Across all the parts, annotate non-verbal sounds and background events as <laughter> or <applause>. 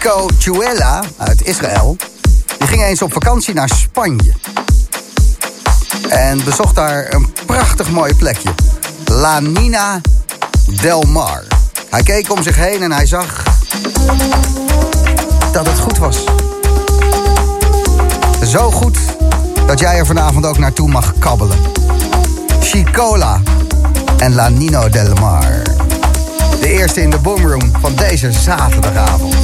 Chico Chuela uit Israël. Die ging eens op vakantie naar Spanje. En bezocht daar een prachtig mooi plekje. La Nina del Mar. Hij keek om zich heen en hij zag dat het goed was. Zo goed dat jij er vanavond ook naartoe mag kabbelen. Chicola en La Nino del Mar. De eerste in de boomroom van deze zaterdagavond.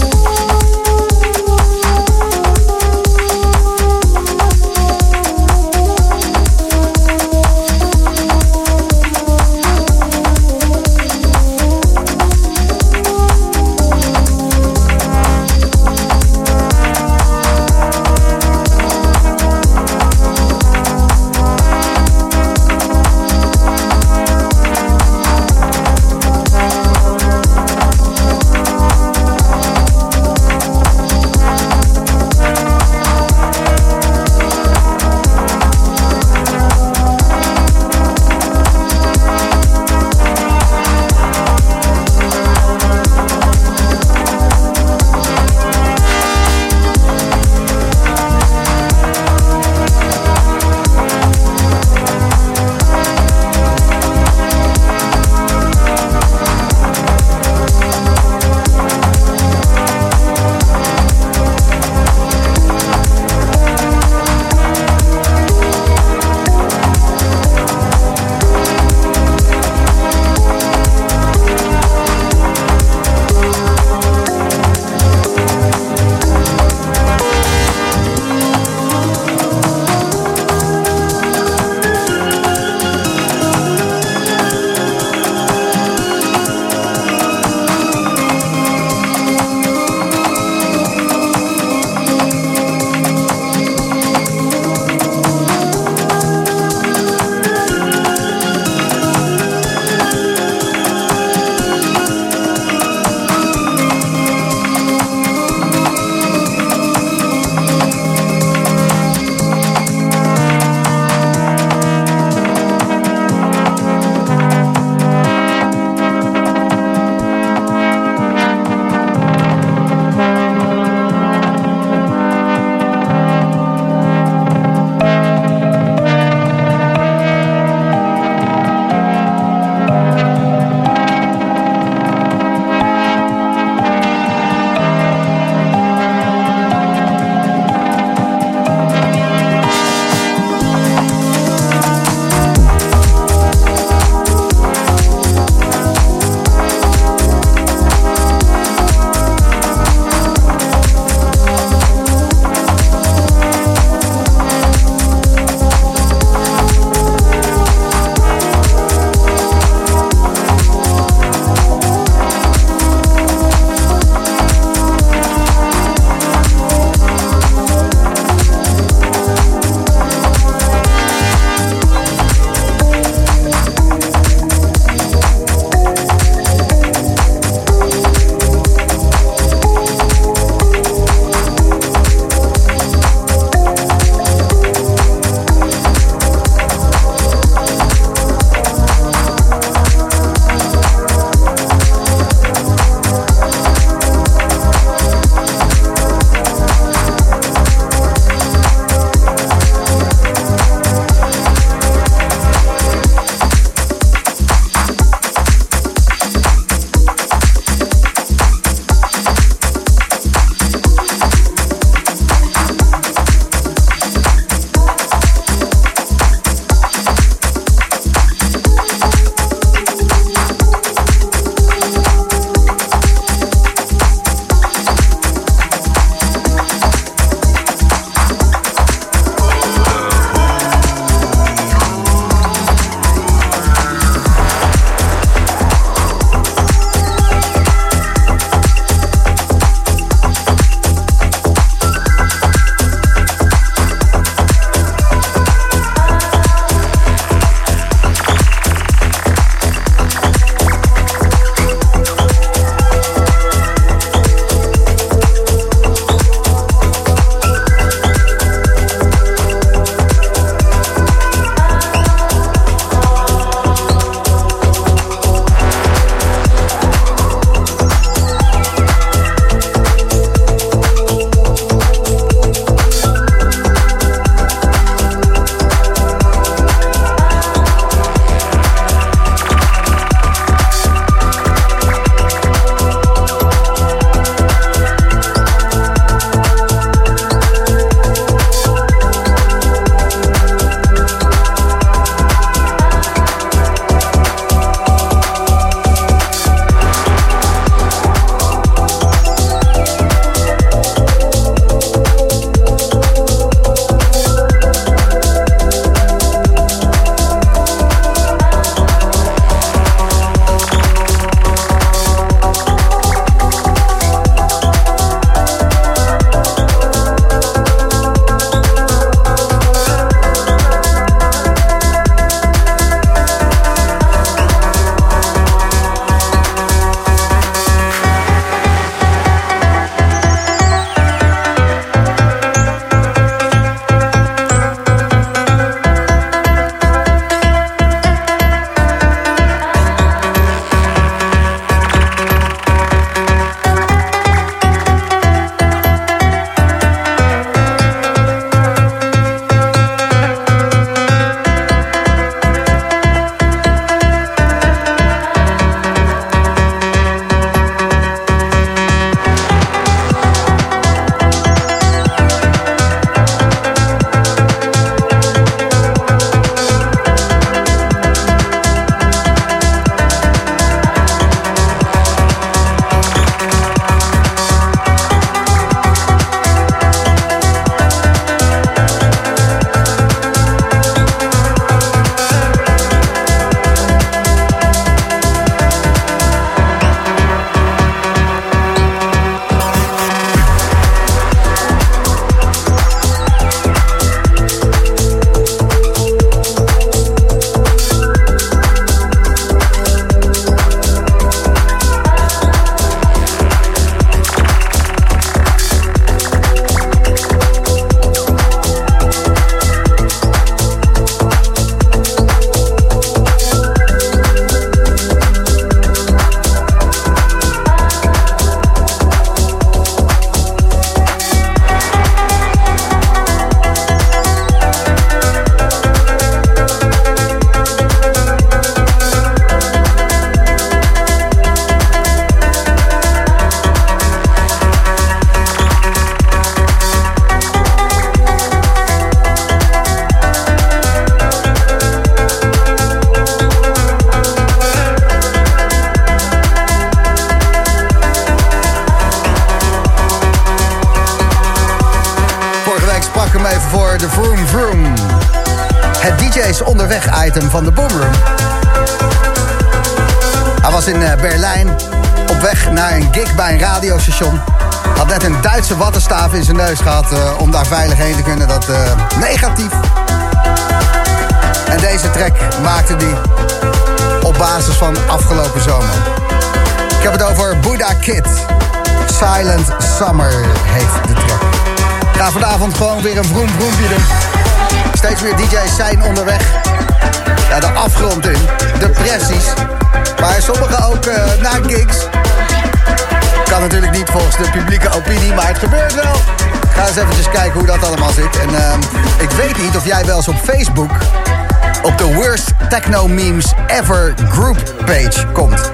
Techno Memes Ever Group page komt.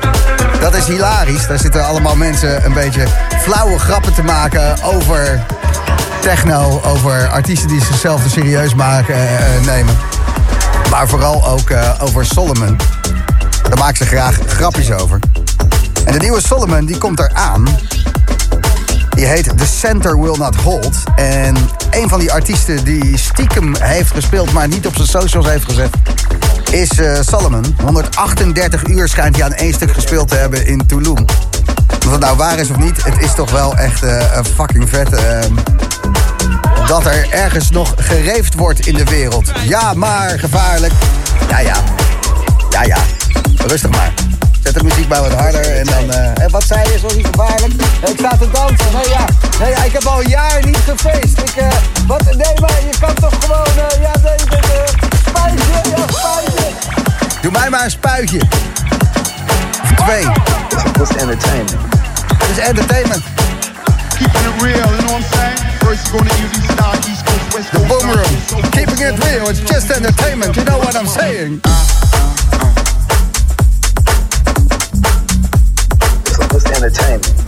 Dat is hilarisch. Daar zitten allemaal mensen een beetje flauwe grappen te maken over techno. Over artiesten die zichzelf te serieus maken, uh, nemen. Maar vooral ook uh, over Solomon. Daar maken ze graag grapjes over. En de nieuwe Solomon die komt eraan. Die heet The Center Will Not Hold. En een van die artiesten die stiekem heeft gespeeld... maar niet op zijn socials heeft gezet... is uh, Solomon. 138 uur schijnt hij aan één stuk gespeeld te hebben in Tulum. Of het nou waar is of niet, het is toch wel echt uh, fucking vet... Uh, dat er ergens nog gereefd wordt in de wereld. Ja, maar gevaarlijk. Ja, ja. Ja, ja. Rustig maar. Zet de muziek bij wat harder en dan... Uh, en wat zei je, zo niet gevaarlijk? Ik sta te dansen. Nee, ja. Nee, ja, ik heb al een jaar niet gefeest. Ik, wat? Nee, maar je kan toch gewoon... Ja, nee, uh, spuitje, ja, spuitje. Doe mij maar een spuitje. Of twee. This is entertainment. Dit is entertainment. Keeping it real, you know what I'm saying? First you're gonna use these style, East Coast, West The boom room. Keeping it real, it's just entertainment. You know what I'm saying? Uh, uh, uh. This is entertainment.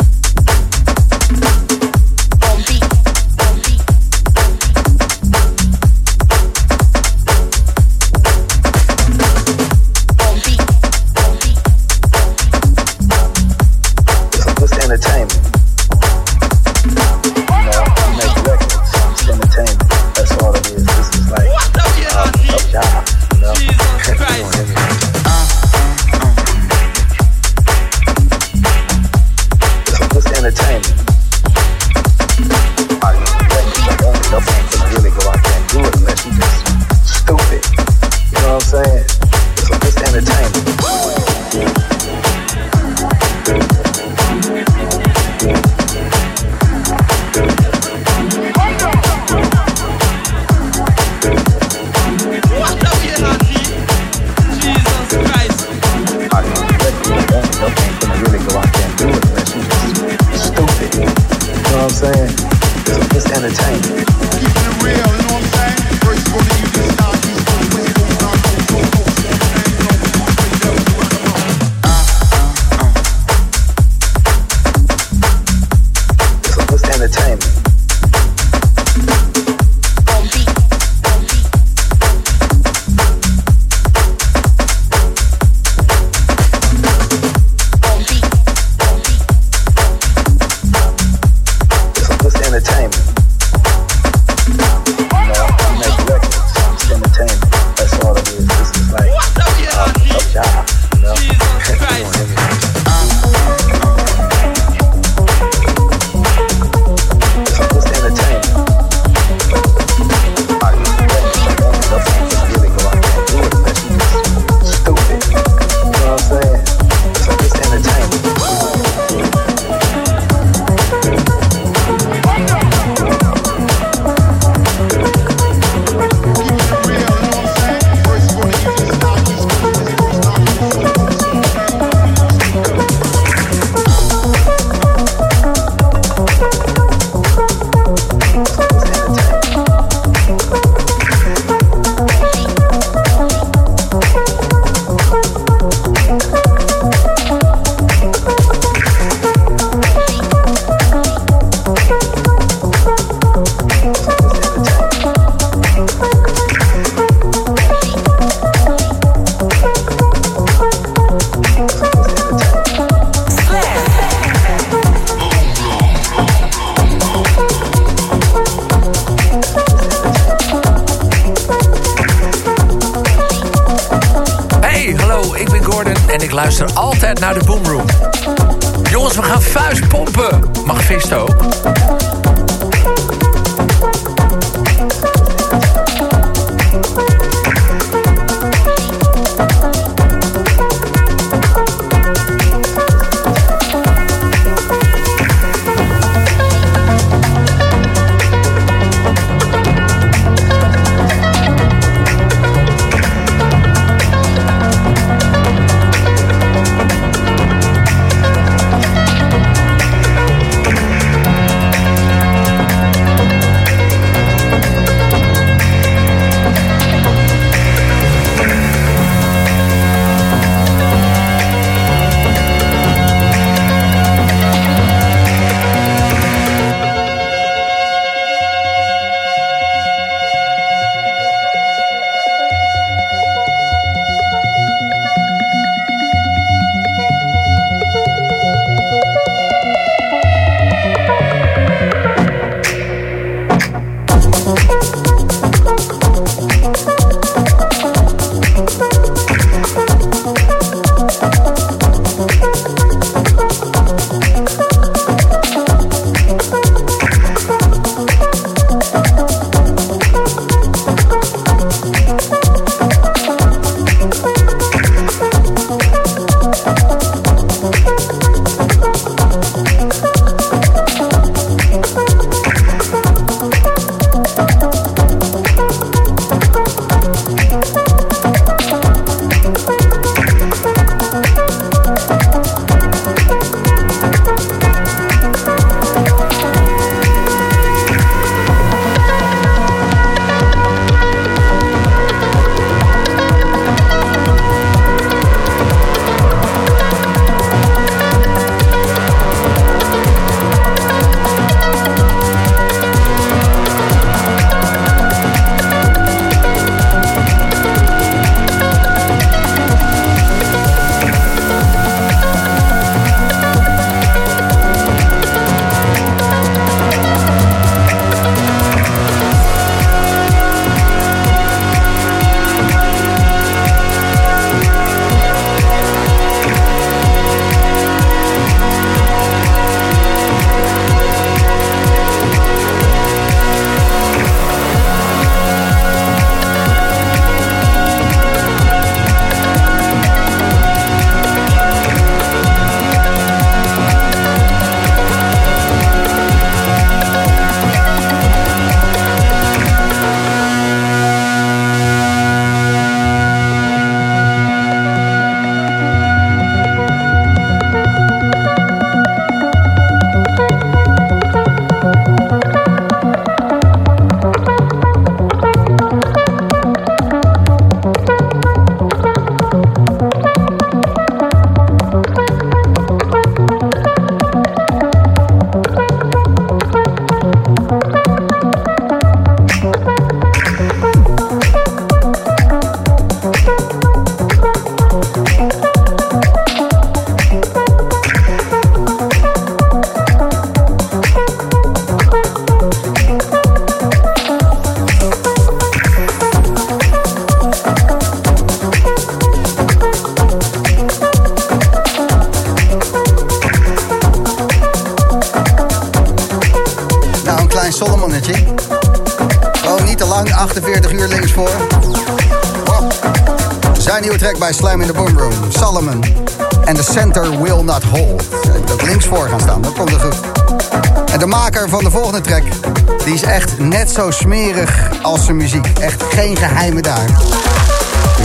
Zo smerig als zijn muziek. Echt geen geheimen daar.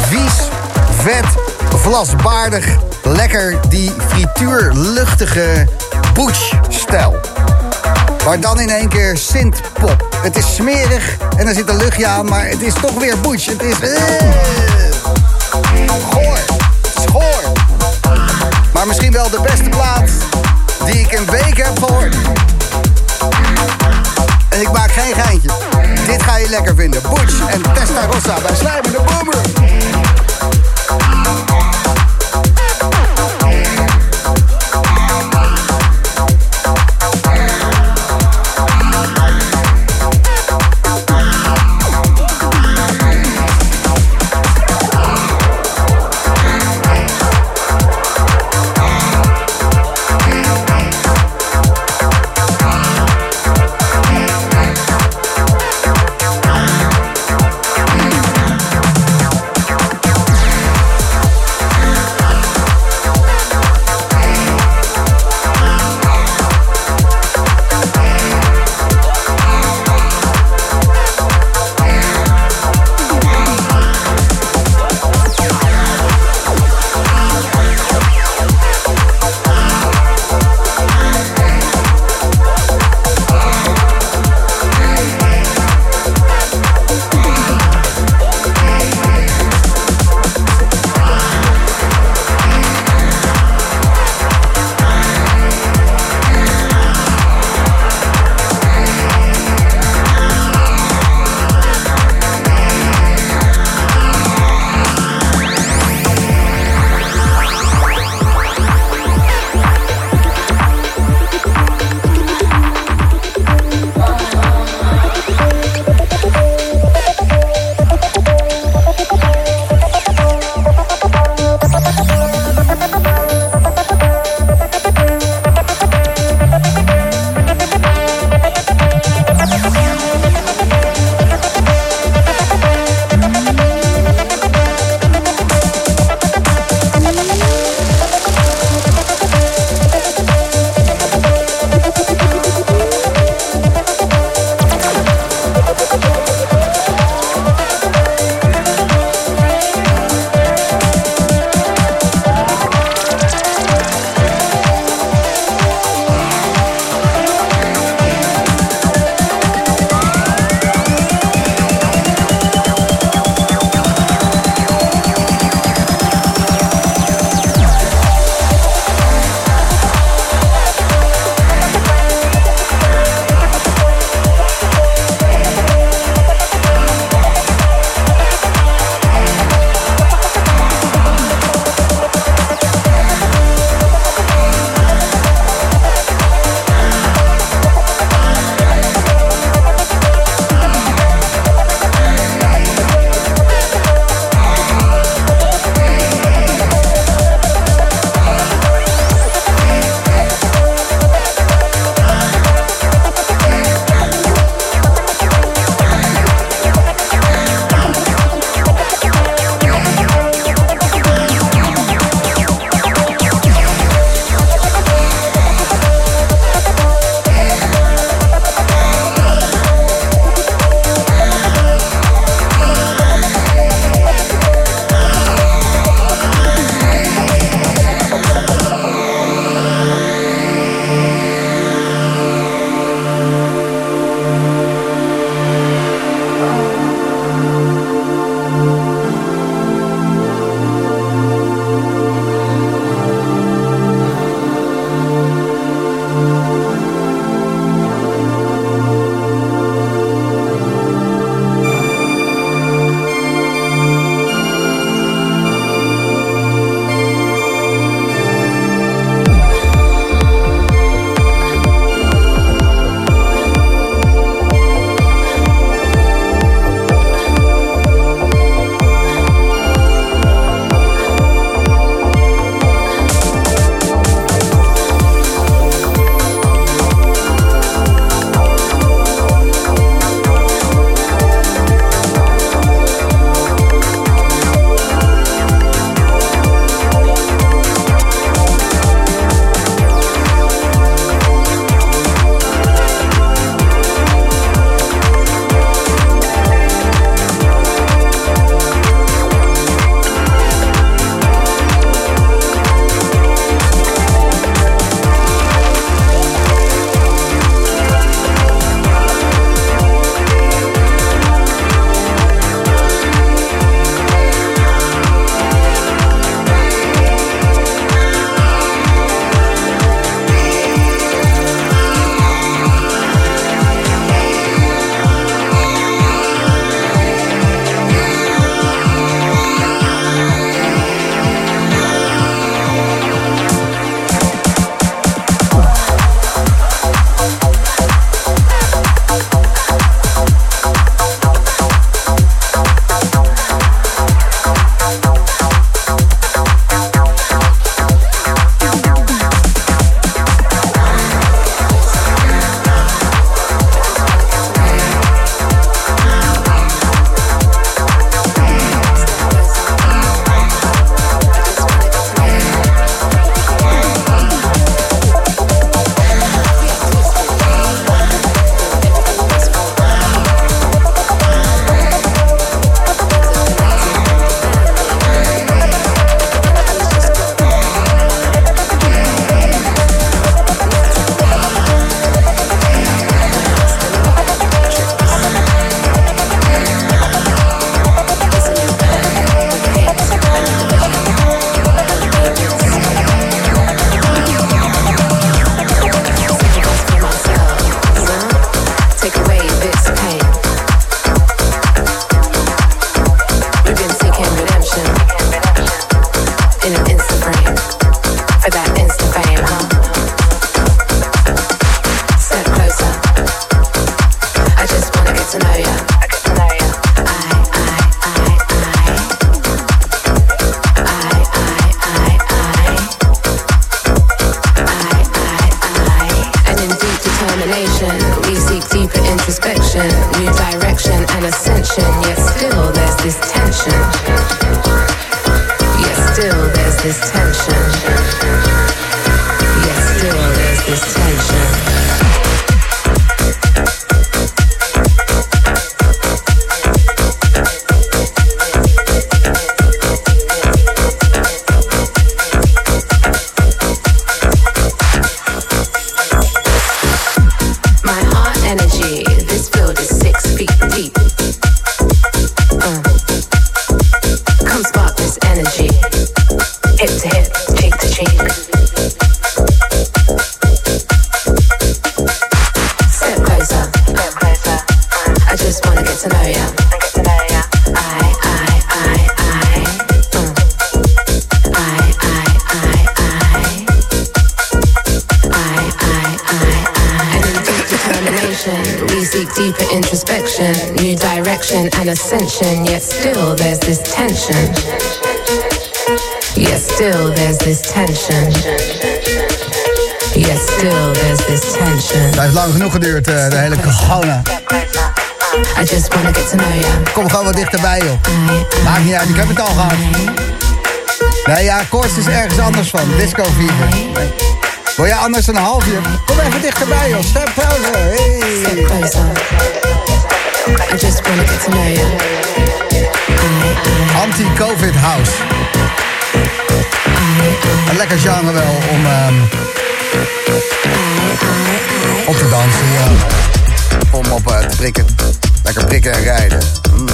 Vies, vet, vlasbaardig, lekker die frituurluchtige butch-stijl. Maar dan in één keer synth-pop. Het is smerig en er zit een luchtje aan, maar het is toch weer butch. Het is... Goor. Schoor. Maar misschien wel de beste plaat die ik in weken heb gehoord. En ik maak geen geintje. Dit ga je lekker vinden. Butch en Testarossa bij Slijmende Boomer. Kom gewoon wat dichterbij, joh. Maakt niet uit, ik heb het al gehad. Nee, ja, koorts is ergens anders van. Disco fever. Nee. Wil je anders een half uur? Kom even dichterbij, joh. Step closer. Hey. Step closer. I just wanna get to know you. Anti-COVID house. Een lekker genre wel om um, op te dansen, ja. Om op uh, te prikken. Lekker prikken en rijden. Mm.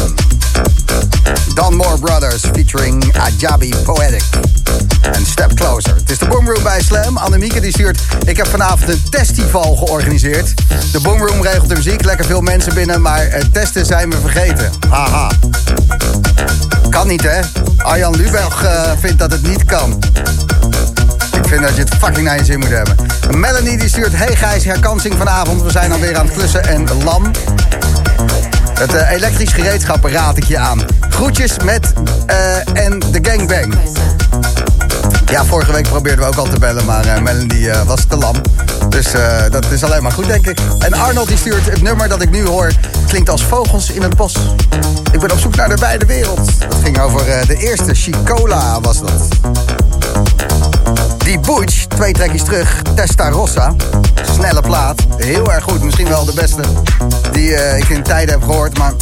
Don Moore Brothers featuring Ajabi Poetic. En Step Closer. Het is de Boomroom bij Slam. Annemieke die stuurt... Ik heb vanavond een festival georganiseerd. De Boomroom regelt de muziek. Lekker veel mensen binnen. Maar het testen zijn we vergeten. Haha. Kan niet, hè? Arjan Lubach uh, vindt dat het niet kan. Ik vind dat je het fucking naar je zin moet hebben. Melanie die stuurt... Hey Gijs, herkansing vanavond. We zijn alweer aan het klussen en lam. Het uh, elektrisch gereedschap raad ik je aan. Groetjes met uh, en de gangbang. Ja, vorige week probeerden we ook al te bellen, maar uh, Melanie was te lam. Dus dat is alleen maar goed, denk ik. En Arnold die stuurt het nummer dat ik nu hoor... klinkt als vogels in het bos. Ik ben op zoek naar de beide wereld. Dat ging over de eerste Chicola, was dat. Die Butch, twee trekjes terug, Testa Rossa. Snelle plaat, heel erg goed. Misschien wel de beste die uh, ik in tijden heb gehoord. Maar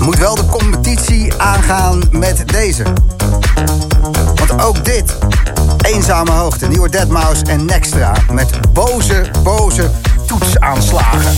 moet wel de competitie aangaan met deze. Want ook dit, eenzame hoogte, nieuwe Deadmau5 en Nextra. Met boze, boze toetsaanslagen.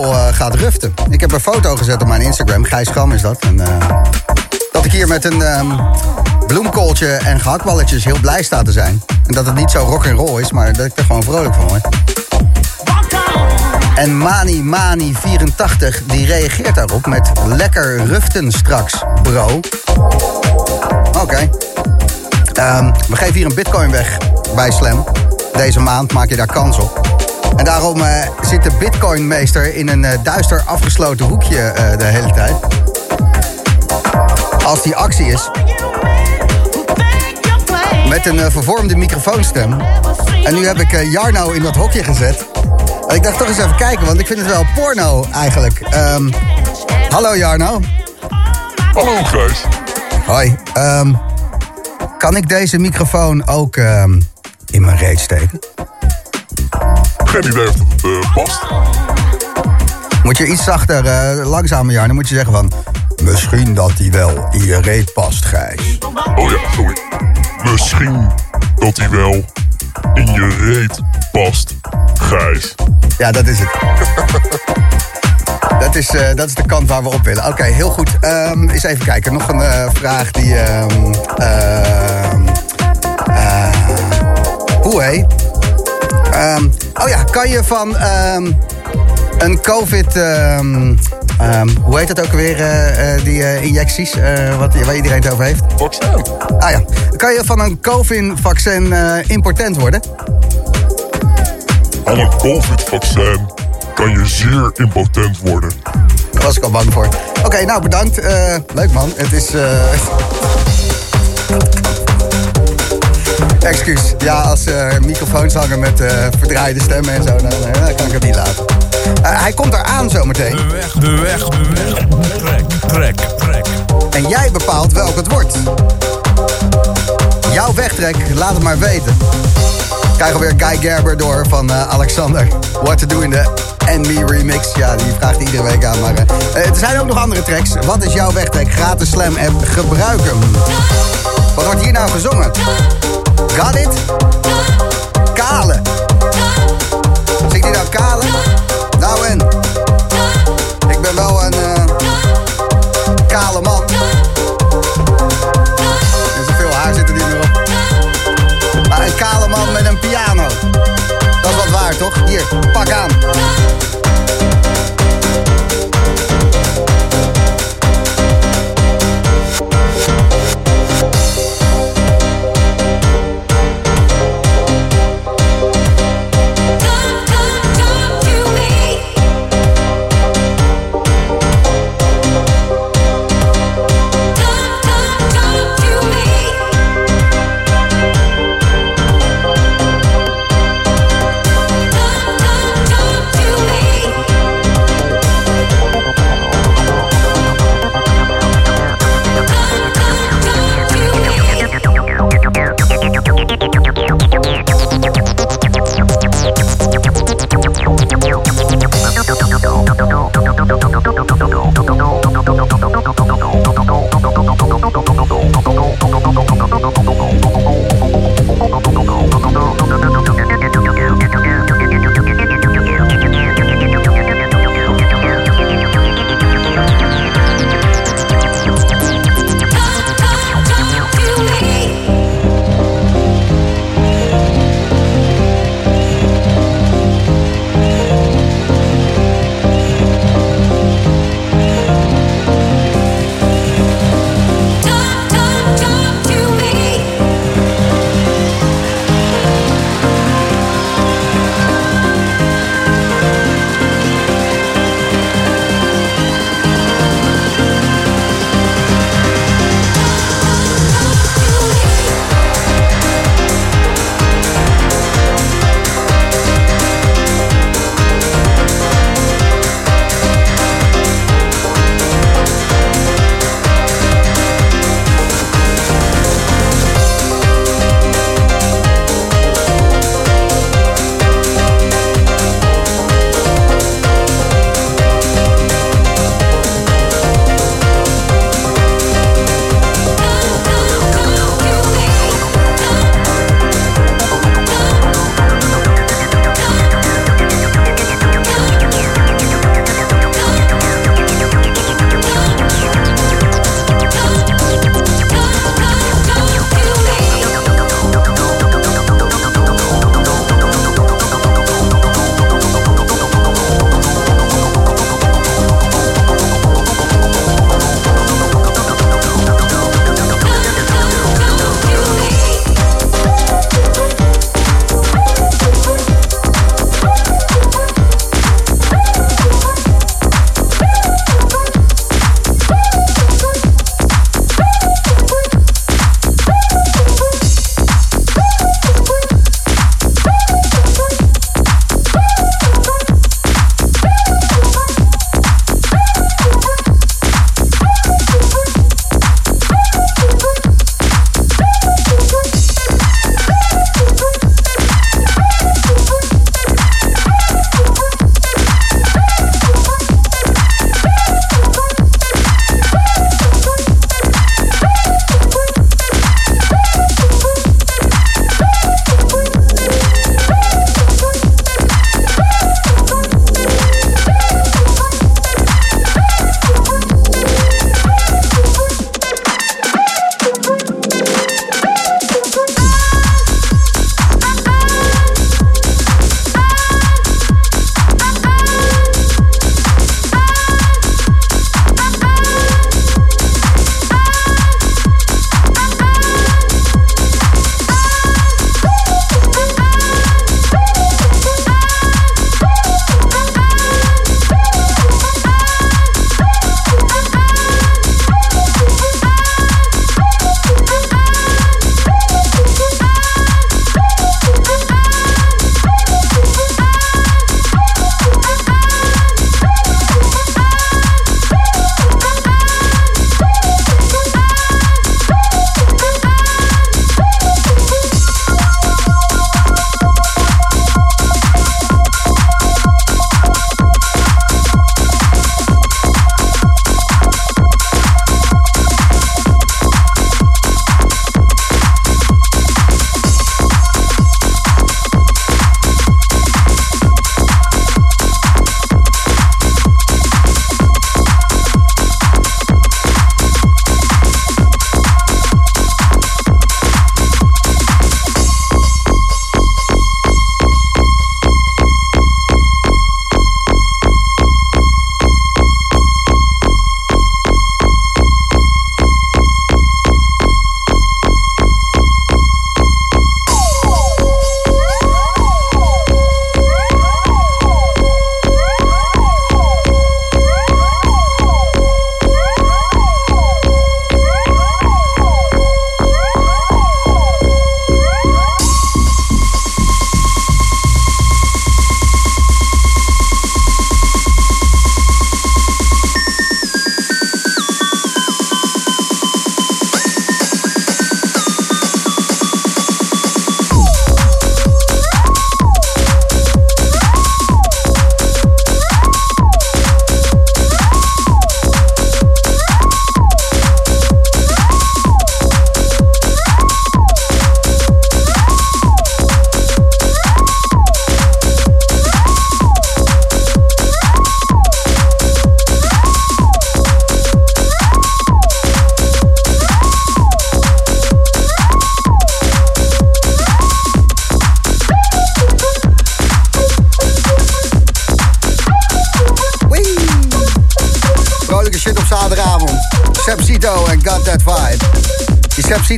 Eh, gaat ruften. Ik heb een foto gezet op mijn Instagram, Gijs Gam is dat. En, eh, dat ik hier met een ehm, bloemkooltje en gehaktballetjes heel blij sta te zijn. En dat het niet zo rock and roll is, maar dat ik er gewoon vrolijk van on. En Mani Mani 84 die reageert daarop met lekker ruften straks, bro. Oké. Ehm, we geven hier een bitcoin weg bij Slam. Deze maand maak je daar kans op. En daarom eh, zit de bitcoinmeester in een eh, duister afgesloten hoekje eh, de hele tijd. Als die actie is, met een vervormde microfoonstem. En nu heb ik Jarno in dat hokje gezet. En ik dacht toch eens even kijken, want ik vind het wel porno eigenlijk. Ehm, hallo Jarno. Hallo Gijs. Hoi. Ehm, kan ik deze microfoon ook ehm, in mijn reet steken? Geen idee of het eh, past. Moet je iets zachter, eh, langzamer Jarno, moet je zeggen van... Misschien dat die wel in je reet past, Gijs. Oh ja, sorry. Misschien dat hij wel in je reet past, Gijs. Ja, dat is het. <laughs> dat, is, eh, dat is de kant waar we op willen. Oké, heel goed. Ehm eens even kijken. Nog een vraag die... ehm ehm eh, hoe hé? Ehm, oh ja, kan je van ehm, een COVID... ehm, ehm, hoe heet dat ook alweer, eh, eh, die eh, injecties? eh, wat, waar iedereen het over heeft? Vaccin. Ah ja. Kan je van een COVID-vaccin eh, impotent worden? Aan een COVID-vaccin kan je zeer impotent worden. Daar was ik al bang voor. Oké, nou bedankt. Eh, leuk man. Het is. Eh Excuus. Ja, als er microfoons hangen met eh, verdraaide stemmen en zo, dan, eh, dan kan ik het niet laten. Eh, hij komt eraan zometeen. De weg, de weg, de weg. Trek, trek, trek. En jij bepaalt welk het wordt. Jouw wegtrek, laat het maar weten. Ik krijg alweer Guy Gerber door van eh, Alexander. What to do in de And Me remix. Ja, die vraagt iedere week aan. Maar eh, eh, er zijn ook nog andere tracks. Wat is jouw wegtrek? Gratis Slam app. Gebruik hem. Wat wordt hier nou gezongen? Got it? Kale. Zingt hij nou kale? Nou en? Ik ben wel een eh, kale man. En zoveel haar zit er niet meer op. Maar een kale man met een piano. Dat is wat waar, toch? Hier, pak aan.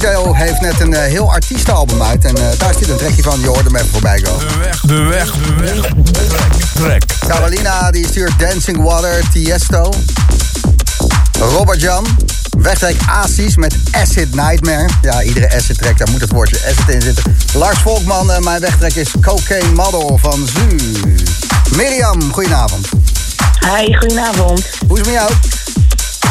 Sepsito heeft net een eh, heel artiestenalbum uit. En eh, daar zit een trekje van. Je hoort hem even voorbij komen. De weg, de weg, de weg. Trek. Carolina die stuurt Dancing Water, Tiesto. Robert Jan. Wegtrek Asis met Acid Nightmare. Ja, iedere acid track, daar moet het woordje acid in zitten. Lars Volkman, eh, mijn wegtrek is Cocaine Model van Zu. Mirjam, goedenavond. Hi, goedenavond. Hoe is het met jou?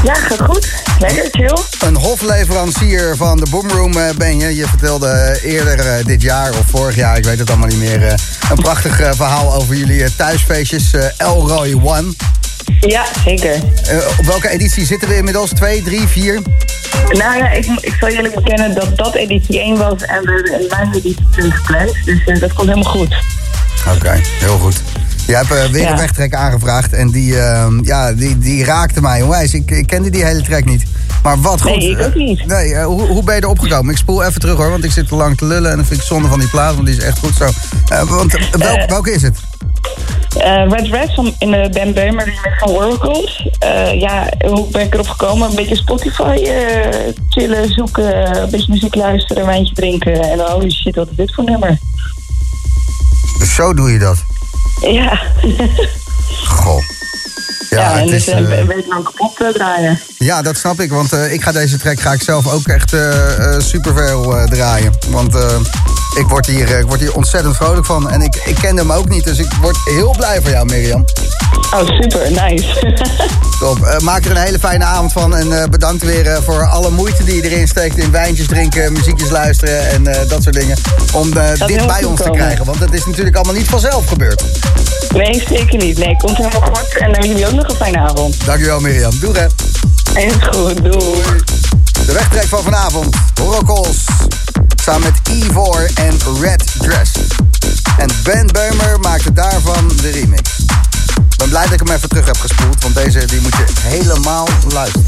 Ja, gaat goed. Lekker, chill. Een hofleverancier van de Boomroom eh, ben je. Je vertelde eh, eerder eh, dit jaar of vorig jaar, ik weet het allemaal niet meer... een prachtig verhaal over jullie thuisfeestjes Elroy One. Ja, zeker. Op welke editie zitten we inmiddels? Twee, drie, vier? Nou ja, ik, ik zal jullie bekennen dat dat editie 1 was en we hebben een mijn editie 2 gepland. Dus dat komt helemaal goed. Oké, heel goed. Je hebt eh, weer Ja. een wegtrek aangevraagd en die, ehm, ja, die, die raakte mij onwijs. Ik, ik kende die hele track niet. Maar wat goed. Nee, ik ook niet. Nee, eh, hoe, hoe ben je erop gekomen? Ik spoel even terug hoor, want ik zit te lang te lullen en dan vind ik zonde van die plaat, want die is echt goed zo. Eh, want, welk- welke is het? Red Red van, in de Ben Beumer van Oracles. Ja, hoe ben ik erop gekomen? Een beetje Spotify chillen, zoeken, een beetje muziek luisteren, een wijntje drinken. En dan, holy shit, wat is dit voor nummer? Zo doe je dat. Ja, Goh. ja, Ja, en het dus is, een eh, beetje lang kapot eh, draaien. ja, dat snap ik, want eh, ik ga deze track ga ik zelf ook echt eh super veel draaien. Want eh, ik, word hier, eh, ik word hier ontzettend vrolijk van en ik, ik ken hem ook niet, dus ik word heel blij voor jou, Mirjam. Oh, super, nice. <laughs> Top. Eh, maak er een hele fijne avond van. En eh, bedankt weer eh, voor alle moeite die je erin steekt. In wijntjes drinken, muziekjes luisteren en eh, dat soort dingen. Om eh, dit bij ons te krijgen. Want dat is natuurlijk allemaal niet vanzelf gebeurd. Nee, zeker niet. Nee, komt helemaal goed. En dan jullie ook nog een fijne avond. Dankjewel Mirjam. Doeg hè. Is goed, doei. De wegtrek van vanavond. Horocals. Samen met Ivor en Red Dress. En Ben Beumer maakte daarvan de remix. Ik ben blij dat ik hem even terug heb gespoeld. Want deze die moet je helemaal luisteren.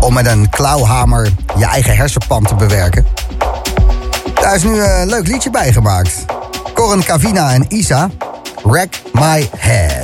Om met een klauwhamer je eigen hersenpan te bewerken? Daar is nu een leuk liedje bij gemaakt. Corin Cavina en Isa, Wreck My Head.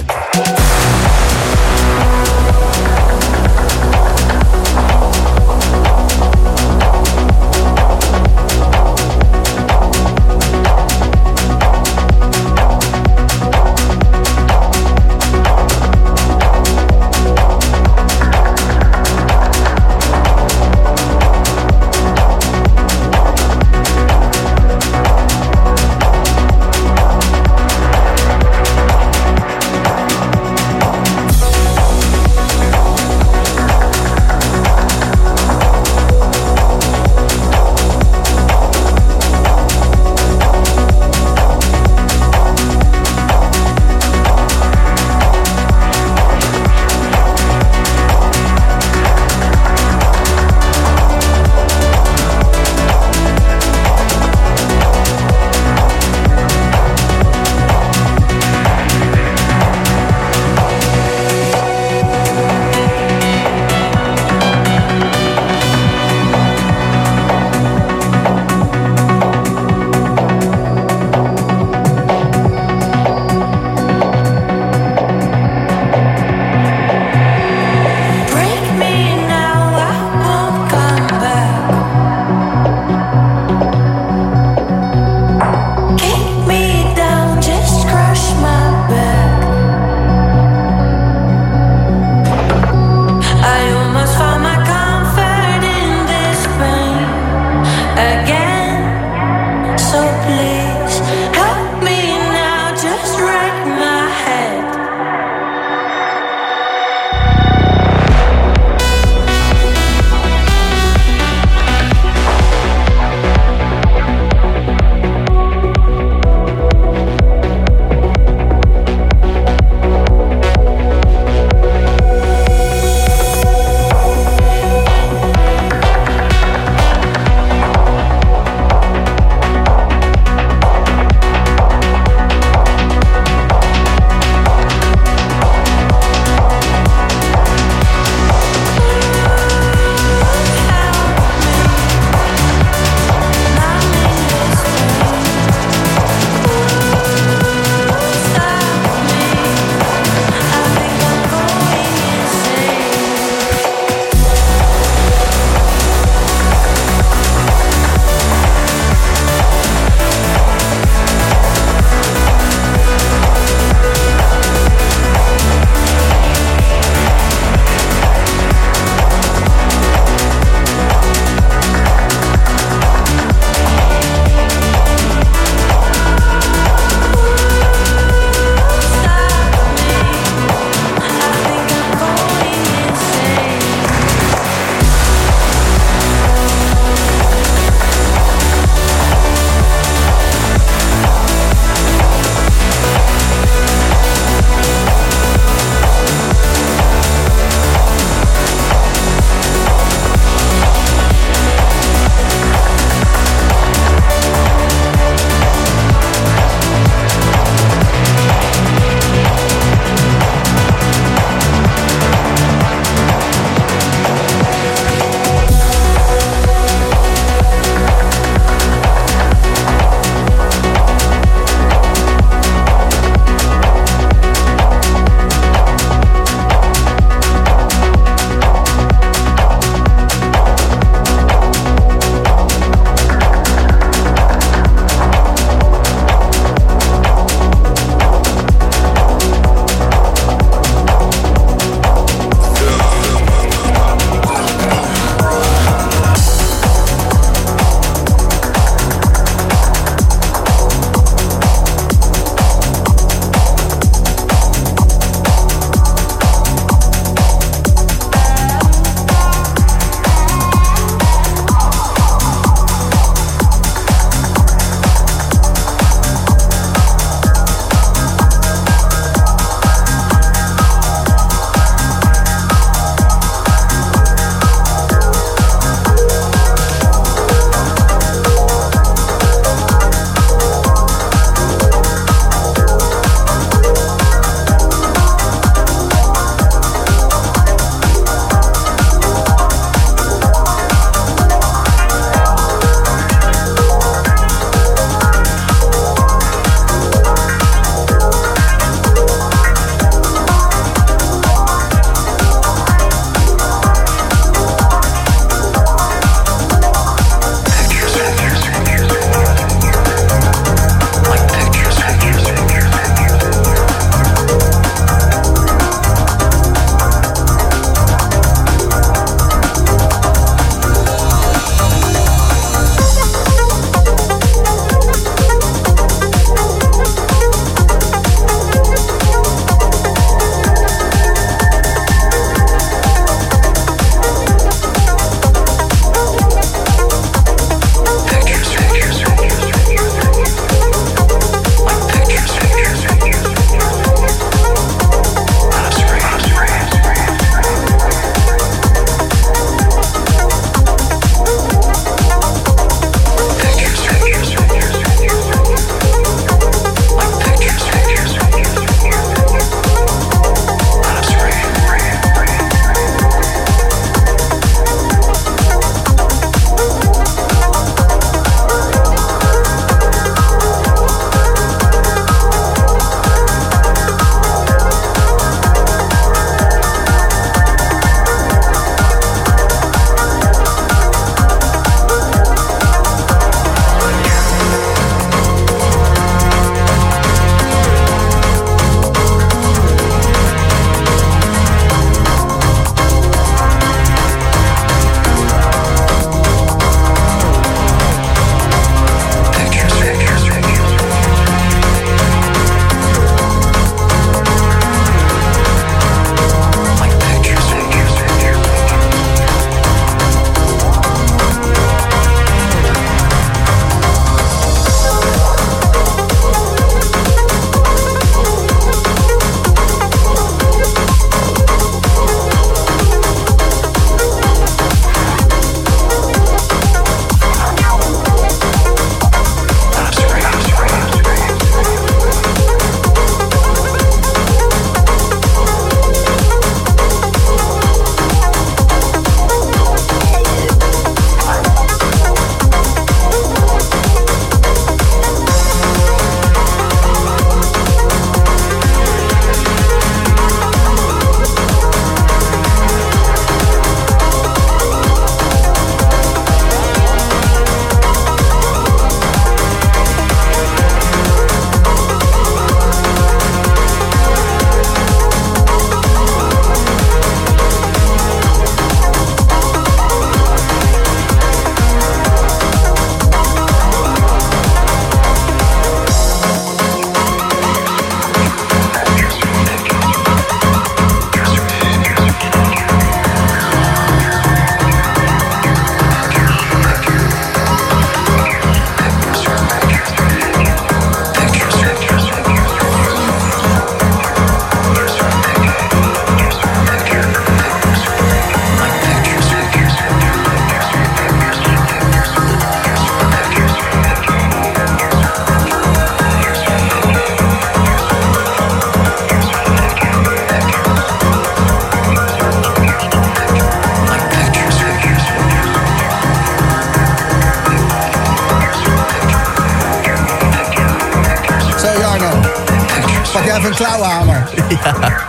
Klauwhamer.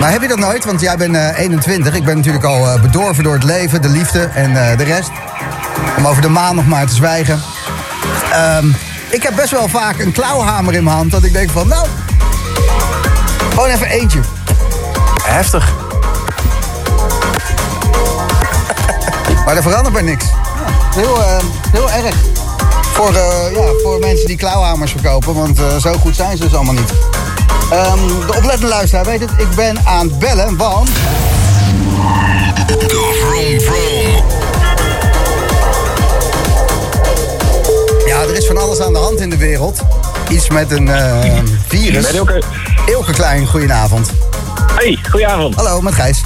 Maar heb je dat nooit? Want jij bent eh, 21. Ik ben natuurlijk al eh, bedorven door het leven, de liefde en eh, de rest. Om over de maan nog maar te zwijgen. Ehm, ik heb best wel vaak een klauwhamer in mijn hand. Dat ik denk van, nou, gewoon even eentje. Heftig. <laughs> Maar er verandert maar niks. Ja, heel, eh, heel erg. Voor, eh, ja, voor mensen die klauwhamers verkopen. Want eh, zo goed zijn ze dus allemaal niet. Ehm, de oplettende luisteraar weet het. Ik ben aan het bellen, want... Ja, er is van alles aan de hand in de wereld. Iets met een eh, virus. Met Ilke. Ilke Klein, goedenavond. Hey, goedenavond. Hallo, met Gijs.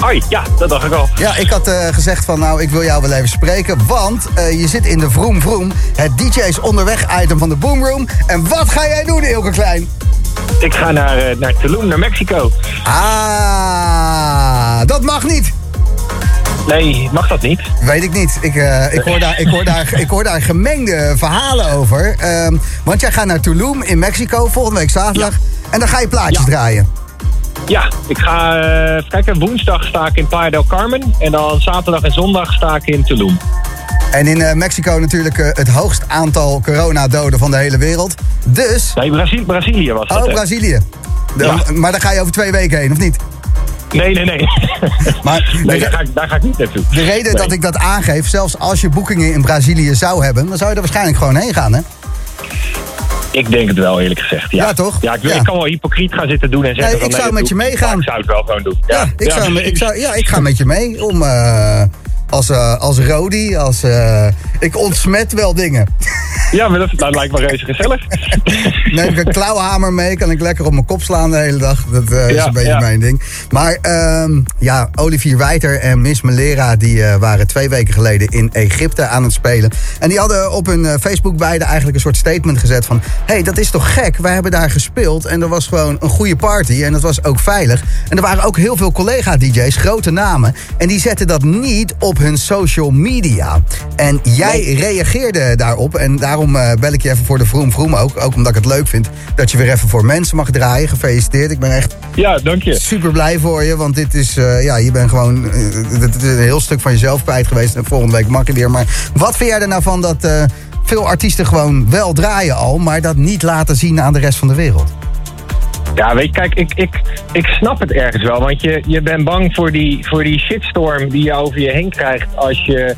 Hoi, ja, dat dacht ik al. Ja, ik had eh, gezegd van nou, ik wil jou wel even spreken. Want eh, je zit in de Vroom Vroom, het DJ's onderweg item van de Boomroom. En wat ga jij doen, Ilke Klein? Ik ga naar, eh, naar Tulum, naar Mexico. Ah, dat mag niet. Nee, mag dat niet? Weet ik niet. Ik, eh, ik, hoor, daar, ik, hoor, daar, ik hoor daar gemengde verhalen over. Ehm, want jij gaat naar Tulum in Mexico volgende week zaterdag. En dan ga je plaatjes Ja. draaien. Ja, ik ga eh, even kijken. Woensdag sta ik in Playa del Carmen. En dan zaterdag en zondag sta ik in Tulum. En in eh, Mexico natuurlijk eh, het hoogst aantal coronadoden van de hele wereld. Dus... Nee, Brazil, Brazilië was dat. Oh, hè? Brazilië. De- Ja. Maar daar ga je over twee weken heen, of niet? Nee, nee, nee. <laughs> Maar nee, daar ga, ik, daar ga ik niet naartoe. de reden Nee. dat ik dat aangeef, zelfs als je boekingen in Brazilië zou hebben... dan zou je er waarschijnlijk gewoon heen gaan, hè? Ik denk het wel, eerlijk gezegd. Ja, Ja, toch? Ja, ik, wil- Ja. ik kan wel hypocriet gaan zitten doen en zeggen Nee, ik zou met je meegaan. Ik zou het wel gewoon doen. Ja, ik, zou, ik, zou, ja ik ga met je mee om... eh, als, eh, als Rodi, als... eh, ik ontsmet wel dingen. Ja, maar dat, lijkt me reuze gezellig. <laughs> Neem ik een klauwhamer mee, kan ik lekker op mijn kop slaan de hele dag. Dat eh, is Ja, een beetje ja. mijn ding. Maar ehm, ja, Olivier Wijter en Miss Melera... die eh, waren twee weken geleden in Egypte aan het spelen. En die hadden op hun eh, Facebook beide eigenlijk een soort statement gezet van... hé, hey, dat is toch gek? Wij hebben daar gespeeld en er was gewoon een goede party... en dat was ook veilig. En er waren ook heel veel collega-dj's, grote namen... en die zetten dat niet op hun social media. En jij reageerde daarop en daarom eh, bel ik je even voor de Vroom Vroom ook. Ook omdat ik het leuk vind dat je weer even voor mensen mag draaien. Gefeliciteerd, ik ben echt Ja, dank je. super blij voor je. Want dit is, eh, ja, je bent gewoon eh, is een heel stuk van jezelf kwijt geweest. En volgende week mag je weer. Maar wat vind jij er nou van dat veel artiesten gewoon wel draaien al... maar dat niet laten zien aan de rest van de wereld? Ja, weet je, kijk, ik, ik, ik snap het ergens wel. Want je, je bent bang voor die, voor die shitstorm die je over je heen krijgt als je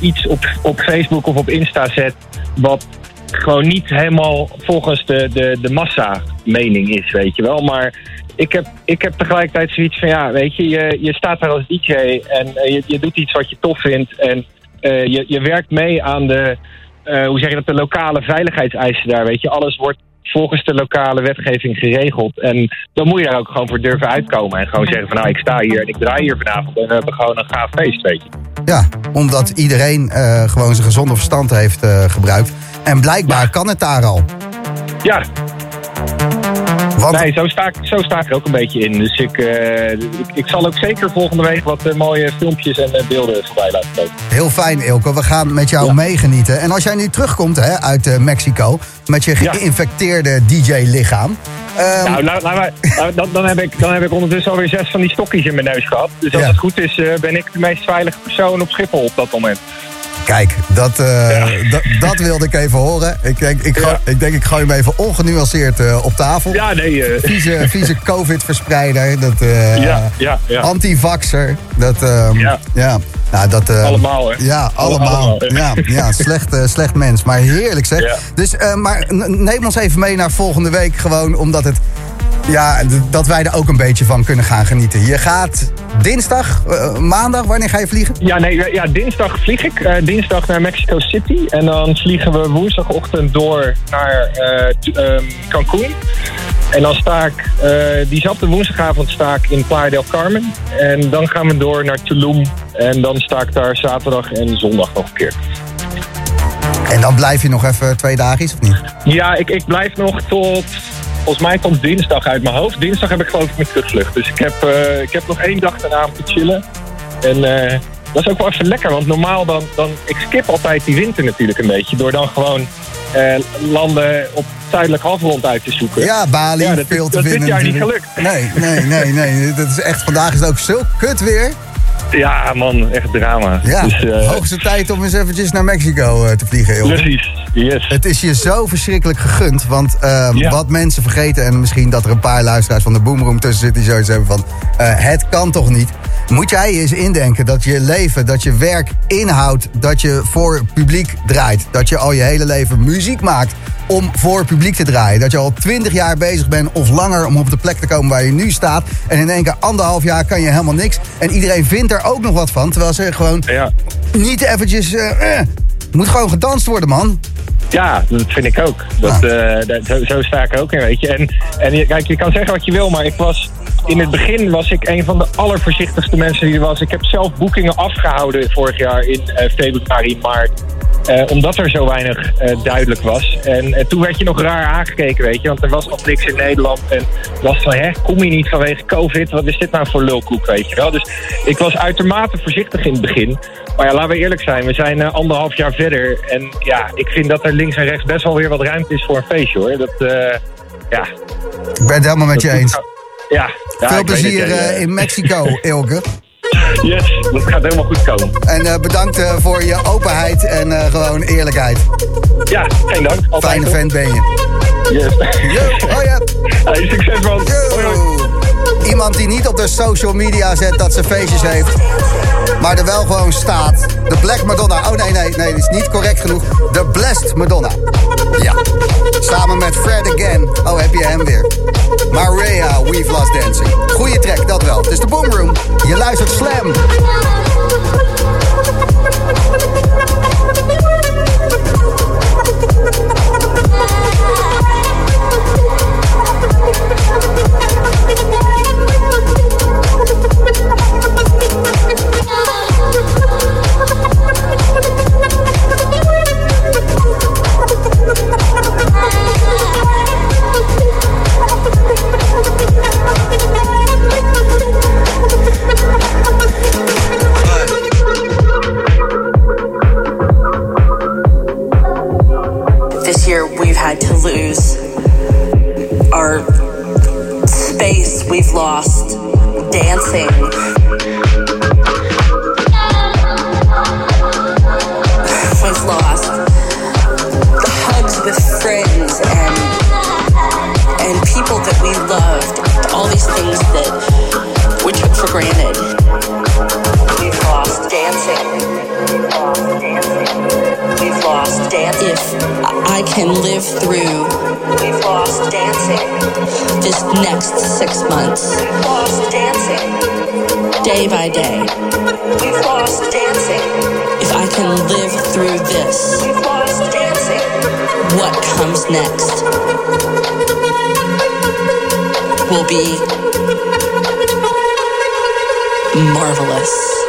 iets op, op Facebook of op Insta zet. Wat gewoon niet helemaal volgens de, de, de massa-mening is, weet je wel. Maar ik heb, ik heb tegelijkertijd zoiets van, ja, weet je, je, je staat daar als DJ en eh, je, je doet iets wat je tof vindt. En eh, je, je werkt mee aan de, eh, hoe zeg je dat, de lokale veiligheidseisen daar, weet je. Alles wordt volgens de lokale wetgeving geregeld. En dan moet je daar ook gewoon voor durven uitkomen. En gewoon zeggen van, nou, ik sta hier en ik draai hier vanavond. En we hebben gewoon een gaaf feest, weet je. Ja, omdat iedereen eh, gewoon zijn gezonde verstand heeft eh, gebruikt. En blijkbaar kan het daar al. Ja, Want nee, zo sta, ik, zo sta ik er ook een beetje in. Dus ik, eh, ik, ik zal ook zeker volgende week wat eh, mooie filmpjes en eh, beelden voorbij laten komen. heel fijn, Ilke. We gaan met jou Ja. meegenieten. En als jij nu terugkomt hè, uit Mexico... met je Ja. geïnfecteerde DJ-lichaam... ehm, Nou, nou, nou, nou, dan, dan, heb ik, dan heb ik ondertussen alweer zes van die stokjes in mijn neus gehad. Dus als Ja. het goed is, ben ik de meest veilige persoon op Schiphol op dat moment. Kijk, dat, eh, Ja. dat, dat wilde ik even horen. Ik denk, ik, ga, Ja. ik, denk, ik gooi hem even ongenuanceerd eh, op tafel. Ja, nee. eh, Vieze, vieze COVID-verspreider. Dat, ja, ja, ja. Antivaxer. Dat, ehm, ja. Ja. Nou, dat, eh, Allemaal, hè? Ja, allemaal. Allemaal, ja, ja slecht, slecht mens. Maar heerlijk zeg. Dus, maar neem ons even mee naar volgende week. Gewoon omdat het... Ja, dat wij er ook een beetje van kunnen gaan genieten. Je gaat dinsdag, eh, maandag, wanneer ga je vliegen? Ja, nee, ja, dinsdag vlieg ik. Eh, dinsdag naar Mexico City. En dan vliegen we woensdagochtend door naar eh, t- ehm, Cancun. En dan sta ik, eh, diezelfde woensdagavond sta ik in Playa del Carmen. En dan gaan we door naar Tulum. En dan sta ik daar zaterdag en zondag nog een keer. En dan blijf je nog even twee dagen, of niet? Ja, ik, ik blijf nog tot, volgens mij tot dinsdag uit mijn hoofd. Dinsdag heb ik geloof ik mijn terugvlucht. Dus ik heb, eh, ik heb nog één dag daarna om te chillen. En eh, dat is ook wel even lekker. Want normaal dan, dan... Ik skip altijd die winter natuurlijk een beetje. Door dan gewoon eh, landen op zuidelijk halfrond uit te zoeken. Ja, Bali, Ja, dat, veel te dat is dit jaar niet gelukt. Nee, nee, nee, nee. Dat is echt, vandaag is het ook zo kut weer. Ja, man, echt drama. Ja, Dus, eh, hoogste tijd om eens eventjes naar Mexico eh, te vliegen, joh. precies, yes. Het is je zo verschrikkelijk gegund. Want ehm, Ja. wat mensen vergeten... en misschien dat er een paar luisteraars van de Boomroom tussen zitten... die zoiets hebben van... eh, het kan toch niet? Moet jij eens indenken dat je leven, dat je werk inhoudt... dat je voor publiek draait. Dat je al je hele leven muziek maakt om voor publiek te draaien. Dat je al twintig jaar bezig bent of langer om op de plek te komen waar je nu staat. En in één keer anderhalf jaar kan je helemaal niks. En iedereen vindt er ook nog wat van. Terwijl ze gewoon Ja. niet eventjes... eh, eh, moet gewoon gedanst worden, man. Ja, dat vind ik ook. Dat, eh, dat- zo, zo sta ik ook in, weet je. En, en kijk, je kan zeggen wat je wil, maar ik was... In het begin was ik een van de allervoorzichtigste mensen die er was. Ik heb zelf boekingen afgehouden vorig jaar in februari, maart. Eh, omdat er zo weinig eh, duidelijk was. En, en toen werd je nog raar aangekeken, weet je. Want er was nog niks in Nederland. En was van, hè, kom je niet vanwege COVID? Wat is dit nou voor lulkoek, weet je wel? Dus ik was uitermate voorzichtig in het begin. Maar ja, laten we eerlijk zijn. We zijn eh, anderhalf jaar verder. En ja, ik vind dat er links en rechts best wel weer wat ruimte is voor een feestje, hoor. Dat, eh, ja. Ik ben het helemaal met je eens. Ja. ja Veel plezier eh, in Mexico, <laughs> Ilke. Yes, dat gaat helemaal goed komen. En eh, bedankt eh, voor je openheid en eh, gewoon eerlijkheid. Ja, geen dank. Altijd, Fijne vent ben je. Yes. Yo, oh ja. Hey, succes, man. Hoi, hoi. Yo. Iemand die niet op de social media zet dat ze feestjes heeft, maar er wel gewoon staat. De Black Madonna. Oh nee, nee, nee, dat is niet correct genoeg. De Blessed Madonna. Ja. Samen met Fred Again. Oh, heb je hem weer. Maria, We've Lost Dancing. Goeie track, dat wel. Het is de Boomroom. Je luistert Slam. All these things that for granted. We've lost dancing. We've lost dancing. If I can live through, we've lost dancing. This next six months, we've lost dancing. Day by day, we've lost dancing. If I can live through this, we've lost dancing. What comes next will be marvelous.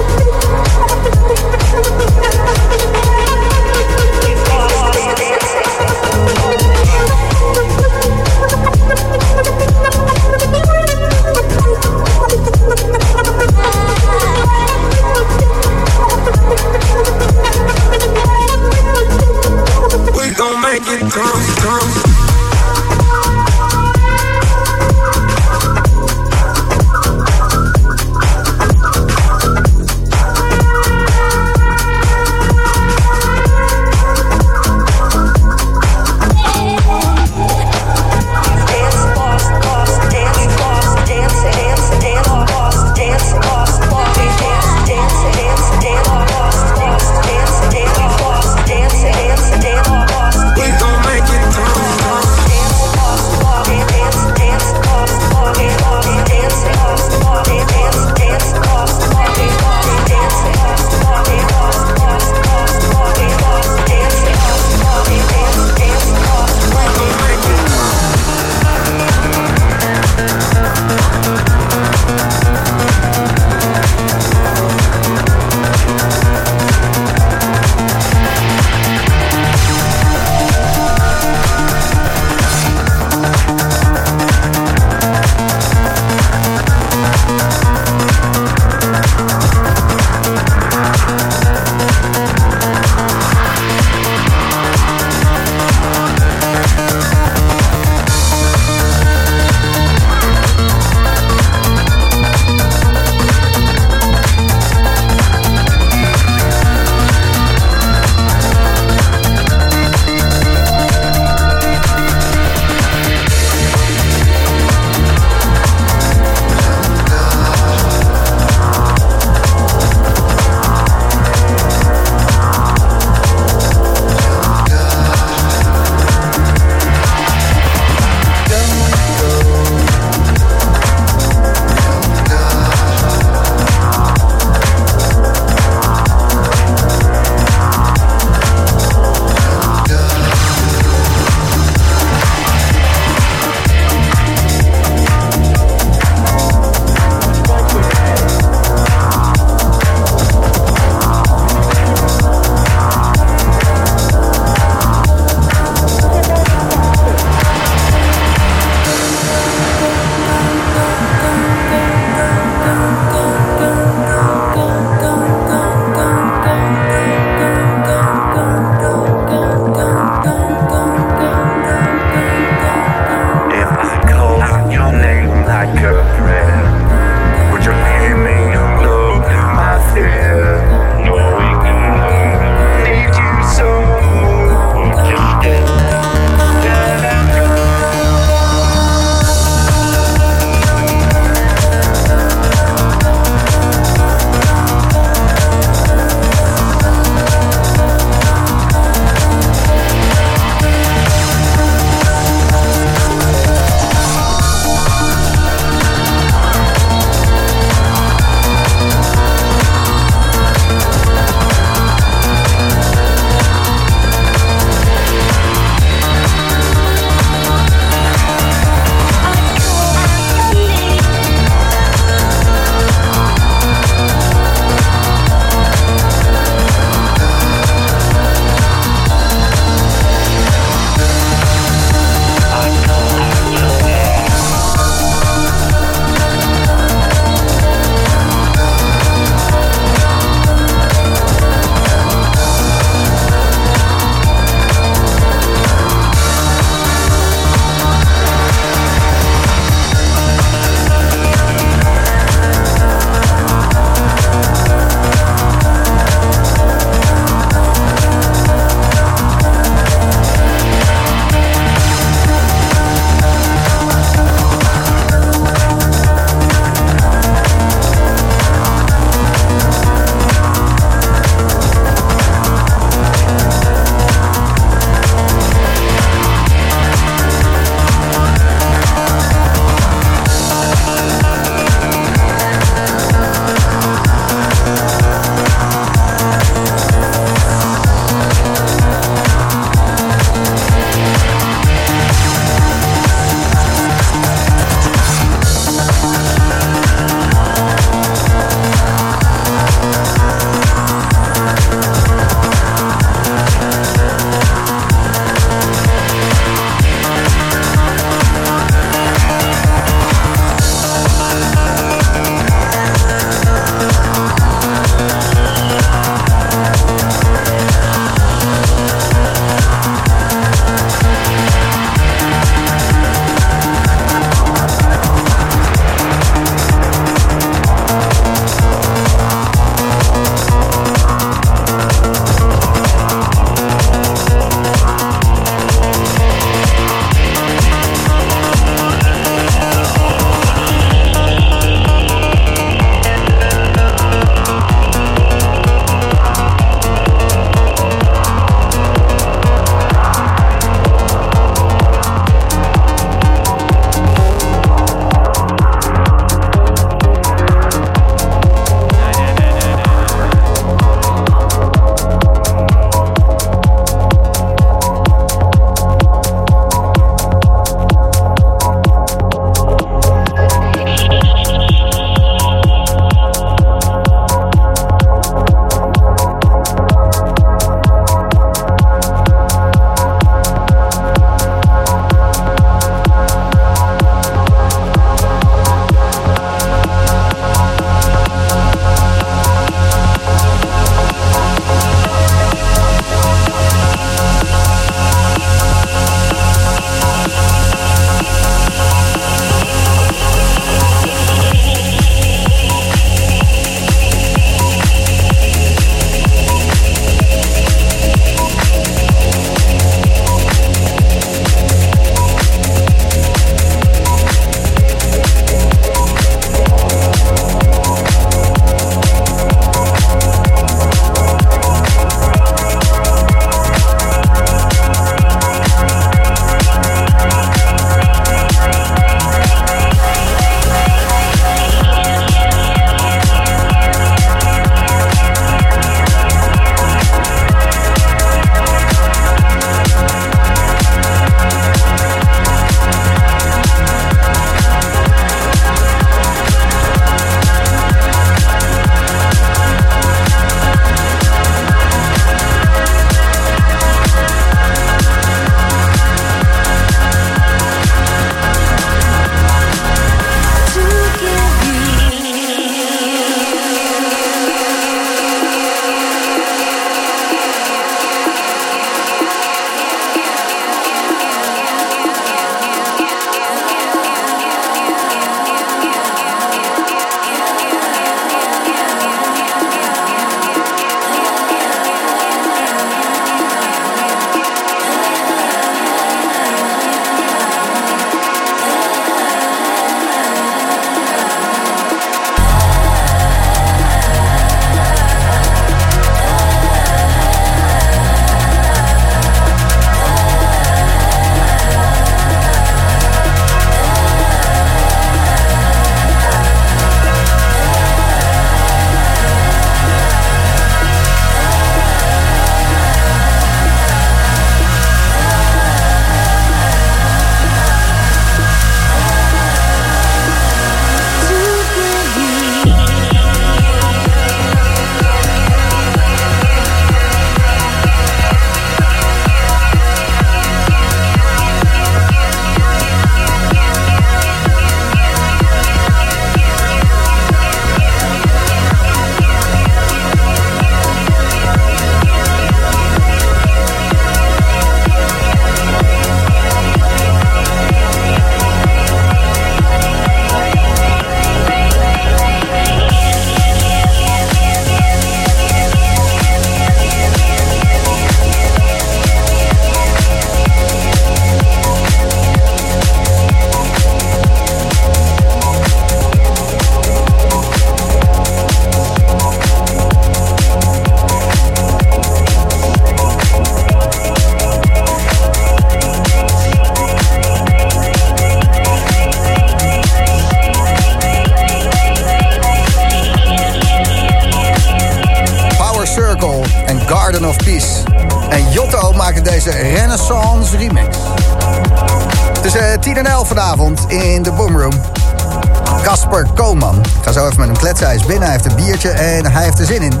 hij heeft er zin in.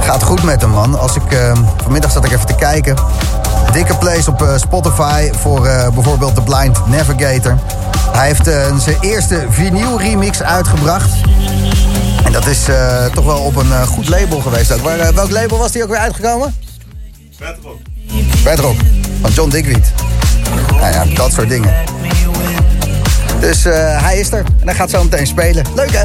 Gaat goed met hem, man. Als ik, ehm, vanmiddag zat ik even te kijken. Dikke plays op eh, Spotify voor eh, bijvoorbeeld The Blind Navigator. Hij heeft eh, zijn eerste vinyl remix uitgebracht. En dat is toch wel op een goed label geweest ook. Waar, welk label was die ook weer uitgekomen? Bedrock. Bedrock, van John Digweed. Nou ja, dat soort dingen. Dus hij is er en hij gaat zo meteen spelen. Leuk hè?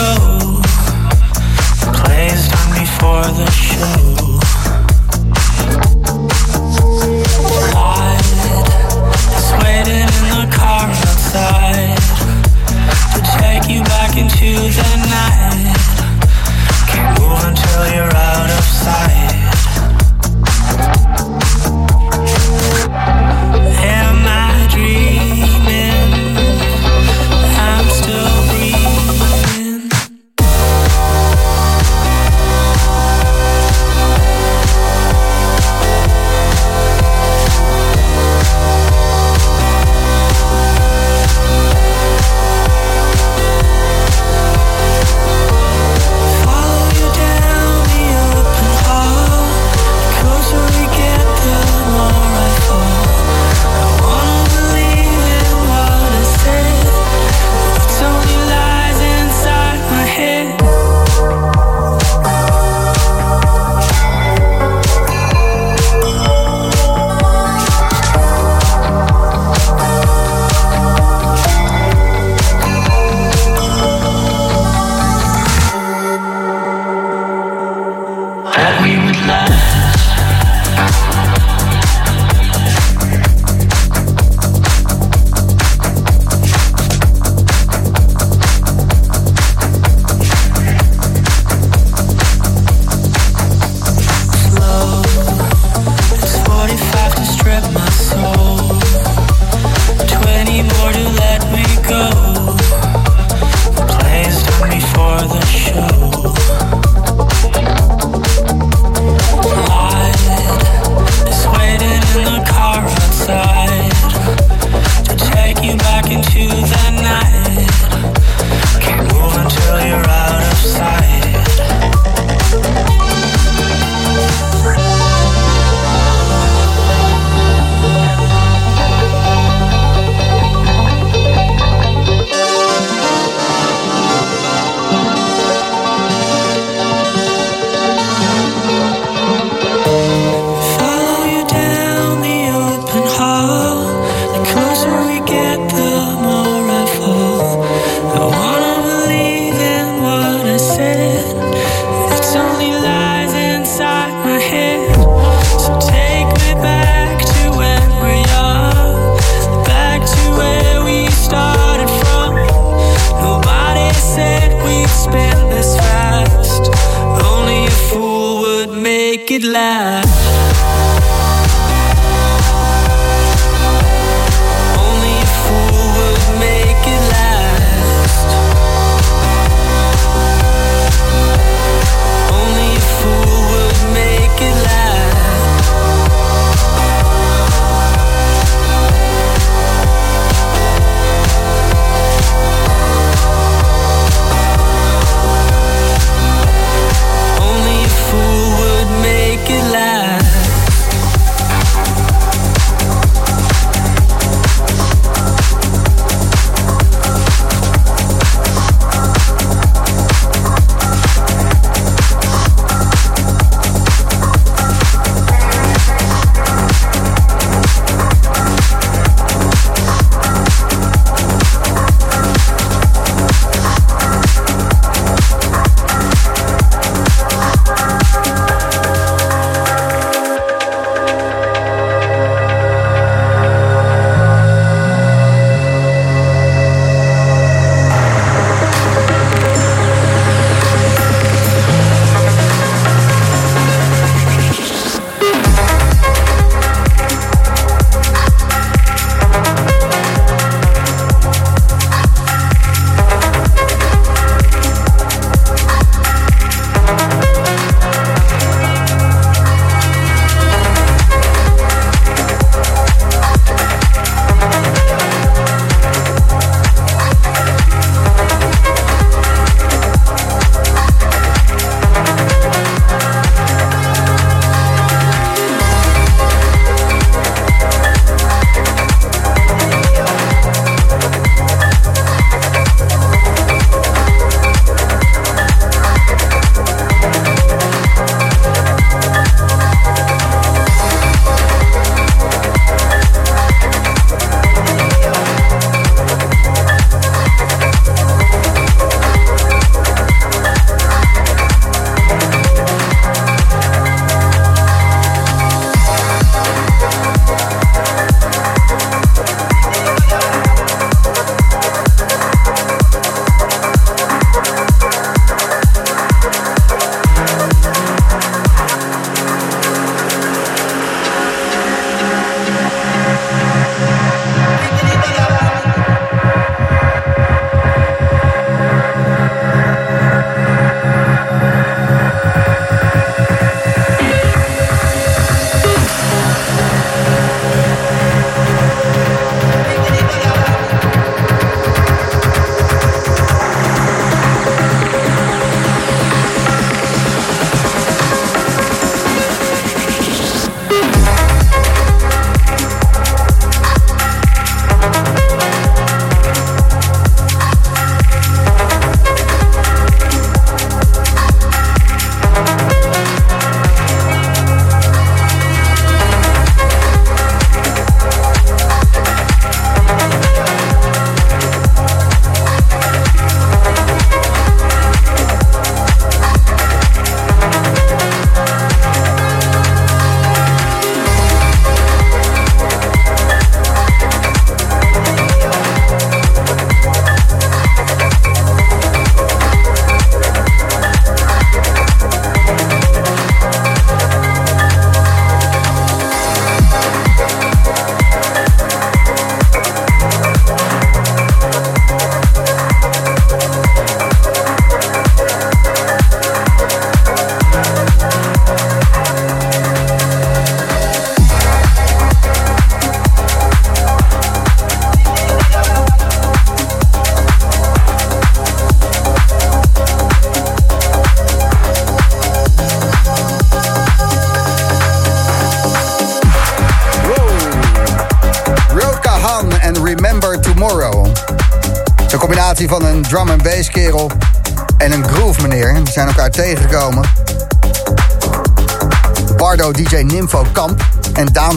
go. The place done before the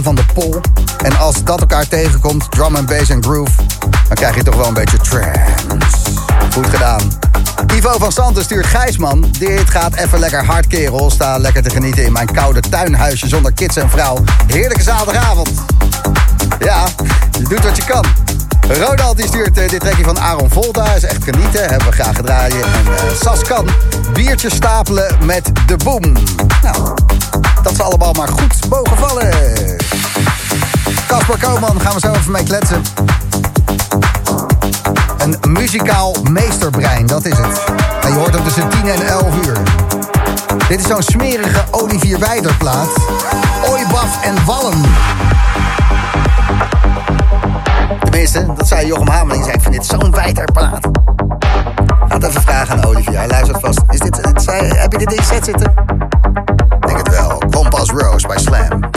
Van der Pol. En als dat elkaar tegenkomt, drum and bass en groove, dan krijg je toch wel een beetje trance. Goed gedaan. Ivo van Santen stuurt Gijsman. Dit gaat even lekker hard, kerel. Sta lekker te genieten in mijn koude tuinhuisje zonder kids en vrouw. Heerlijke zaterdagavond. Ja, je doet wat je kan. Ronald die stuurt eh, dit trekje van Aaron Volta. Is echt genieten, hebben we graag gedraaid. En eh, Sas kan biertjes stapelen met de boom. Nou, dat ze allemaal maar goed mogen vallen. Casper Koopman gaan we zo even mee kletsen. Een muzikaal meesterbrein, dat is het. En je hoort hem tussen 10 en 11 uur. Dit is zo'n smerige Olivier Weider plaat. Ooibaf en Wallen. Tenminste, dat zei Jochem Hameling. Zei, ik vind dit zo'n Weider-plaat. Het even vragen aan Olivier. Hij luistert vast. Is dit, zei, heb je dit in set zitten? Denk het wel. Compass Rose bij Slam.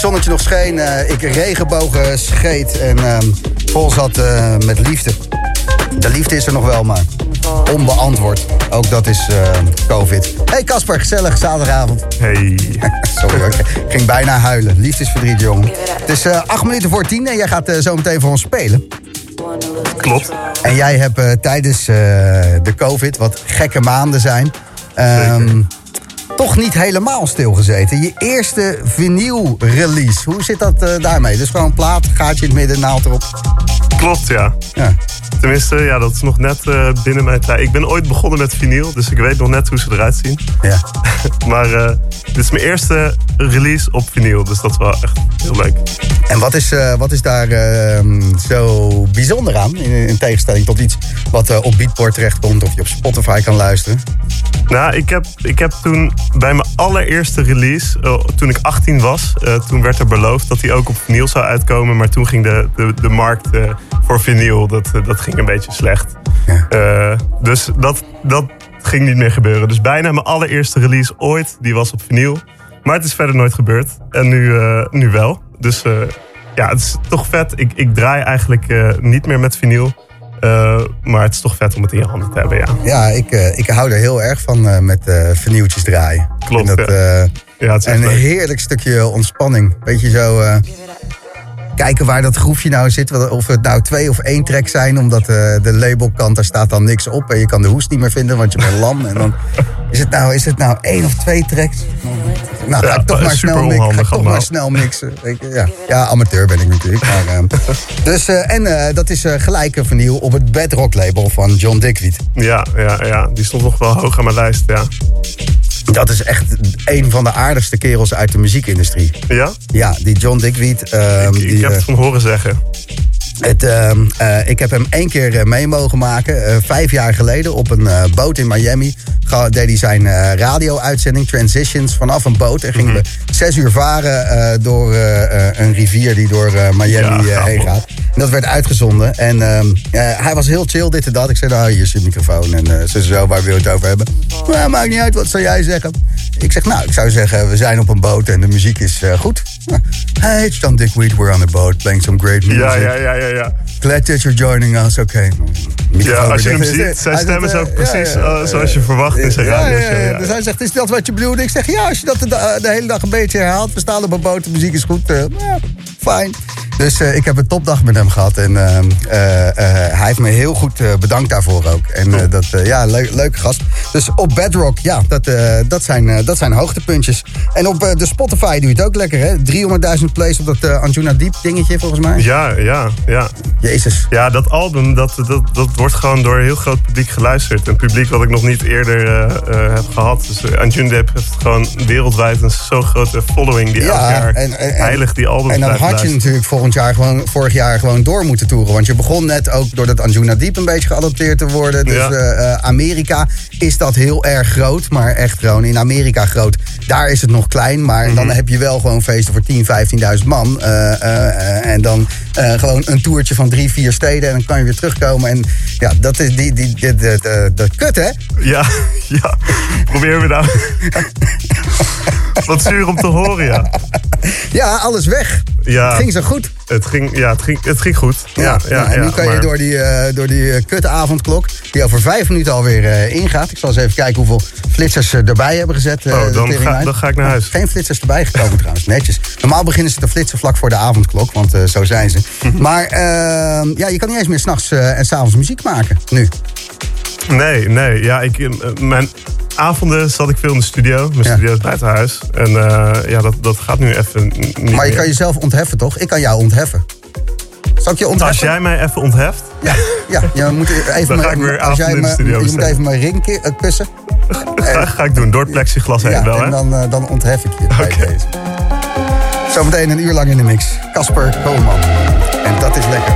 Zonnetje nog scheen, eh, ik regenbogen scheet en ehm, vol zat eh, met liefde. De liefde is er nog wel, maar onbeantwoord. Ook dat is eh, COVID. Hey Casper, gezellig, zaterdagavond. Hey. <laughs> Sorry hoor, ik ging bijna huilen. Liefdesverdriet, jongen. Het is eh, acht minuten voor tien en jij gaat eh, zo meteen voor ons spelen. Klopt. En jij hebt eh, tijdens eh, de COVID, wat gekke maanden zijn... ehm, toch niet helemaal stilgezeten. Je eerste vinyl release. Hoe zit dat eh, daarmee? Dus gewoon een plaat, gaatje in het midden, naald erop. Klopt, ja. Ja. Tenminste, ja, dat is nog net eh, binnen mijn tijd. Ik ben ooit begonnen met vinyl, dus ik weet nog net hoe ze eruit zien. Ja. <laughs> maar eh, dit is mijn eerste release op vinyl, dus dat is wel echt heel leuk. En wat is, eh, wat is daar ehm, zo bijzonder aan? In, in tegenstelling tot iets wat eh, op Beatport terechtkomt of je op Spotify kan luisteren. Nou, ik heb, ik heb toen bij mijn allereerste release, eh, toen ik 18 was, toen werd er beloofd dat hij ook op vinyl zou uitkomen. Maar toen ging de, de, de markt voor vinyl, dat, dat ging een beetje slecht. Eh, dus dat, dat ging niet meer gebeuren. Dus bijna mijn allereerste release ooit, die was op vinyl. Maar het is verder nooit gebeurd. En nu, eh, nu wel. Dus eh, ja, het is toch vet. Ik, ik draai eigenlijk eh, niet meer met vinyl. Eh, maar het is toch vet om het in je handen te hebben, ja. Ja, ik, eh, ik hou er heel erg van eh, met eh vernieuwtjes draaien. Klopt, En dat, ja. eh, Ja, het is en een leuk. heerlijk stukje ontspanning. Weet je zo. Eh, kijken waar dat groefje nou zit. Of het nou twee of één track zijn. Omdat eh, de labelkant, daar staat dan niks op. En je kan de hoes niet meer vinden, want je bent lam. En dan is het nou, is het nou één of twee tracks? Nou, ga Ja, ik toch maar snel mixen. Ga ik toch maar snel mixen. Ja. ja, amateur ben ik natuurlijk. Maar, eh, <laughs> dus, eh, en eh, dat is eh, gelijk een vernieuw op het Bedrock label van John Dickweed. Ja, ja, ja, die stond nog wel hoog aan mijn lijst, ja. Dat is echt een van de aardigste kerels uit de muziekindustrie. Ja? Ja, die John Dickweed. ehm, Ik die, heb eh, het van horen zeggen. Het, ehm, eh, ik heb hem één keer eh, mee mogen maken. eh, vijf jaar geleden op een boot in Miami. Ga- deed hij zijn radio-uitzending Transitions vanaf een boot. En gingen we zes uur varen door een rivier die door Miami Ja, heen gaat. En dat werd uitgezonden. En ehm, eh, hij was heel chill, dit en dat. Ik zei, nou, hier is je microfoon. En zo, zo, waar wil je het over hebben? Nou, maakt niet uit, wat zou jij zeggen? Ik zeg, nou, ik zou zeggen, we zijn op een boot en de muziek is goed. <laughs> Hey, it's John Dickweed, we're on the boat, playing some great music. Ja, ja, ja, ja, ja. Glad that you're joining us, oké. Ja, als je hem ziet, zijn stem is ook precies eh, zoals je verwacht in zijn Ja, ja, Dus hij zegt, is dat wat je bedoelde? Ik zeg, ja, als je dat de, de hele dag een beetje herhaalt. We staan op een boot, de muziek is goed. eh, ja, fijn. Dus eh, ik heb een topdag met hem gehad. En eh, eh, eh, hij heeft me heel goed eh, bedankt daarvoor ook. En eh, dat, eh, ja, leuk, leuke gast. Dus op Bedrock, ja, dat, eh, dat, zijn, eh, dat zijn hoogtepuntjes. En op eh, de Spotify doe je het ook lekker, hè? 300.000 plays op dat eh, Anjuna Deep dingetje, volgens mij. Ja, ja, ja. Jezus. Ja, dat album, dat, dat, dat wordt gewoon door een heel groot publiek geluisterd. Een publiek wat ik nog niet eerder eh, eh, heb gehad. Dus uh, Anjundep heeft gewoon wereldwijd een zo'n grote following die elk jaar en, en, heilig die albums En dan had je luisteren. natuurlijk volgend jaar gewoon, vorig jaar gewoon door moeten toeren. Want je begon net ook doordat Anjuna Deep een beetje geadopteerd te worden. Dus Ja. eh, eh, Amerika is dat heel erg groot. Maar echt gewoon in Amerika groot. Daar is het nog klein. Maar Mhm. dan heb je wel gewoon feesten voor 10, 15.000 man. Eh, eh, eh, en dan eh, gewoon een toertje van drie, vier steden. En dan kan je weer terugkomen. En ja, dat is die, die, die, die, die- dat kut hè? Ja, <laughs> ja. Probeer we nou. <laughs> <laughs> Wat zuur om te horen, ja. Ja, alles weg. ja. Het ging zo goed. Het ging, ja, het ging, het ging goed. Ja, Ja, ja, en nu ja, kan je door die, eh, door die eh, kutte avondklok, die over vijf minuten alweer eh, ingaat. Ik zal eens even kijken hoeveel flitsers ze erbij hebben gezet. Oh, dan ga- dan ga ik naar huis. Geen flitsers erbij gekomen <laughs> trouwens, netjes. Normaal beginnen ze te flitsen vlak voor de avondklok, want zo zijn ze. <laughs> maar ehm, ja, je kan niet eens meer s'nachts en s'avonds muziek maken, nu. Nee, nee. Ja, ik, mijn avonden zat ik veel in de studio. Mijn studio is buiten huis. En eh, ja, dat, dat gaat nu even niet Maar je meer. kan jezelf ontheffen, toch? Ik kan jou ontheffen. Zal ik je ontheffen? Als jij mij even ontheft, Ja, ja je moet even <laughs> Dan ga mijn- ik weer als jij avonden in de me- Je moet even mijn ring eh, kussen. <laughs> ga, ga ik doen. Door het plexiglas heen Ja, wel, hè? en dan, eh, dan onthef ik je bij deze. Zometeen een uur lang in de mix. Casper Koolman. En dat is lekker.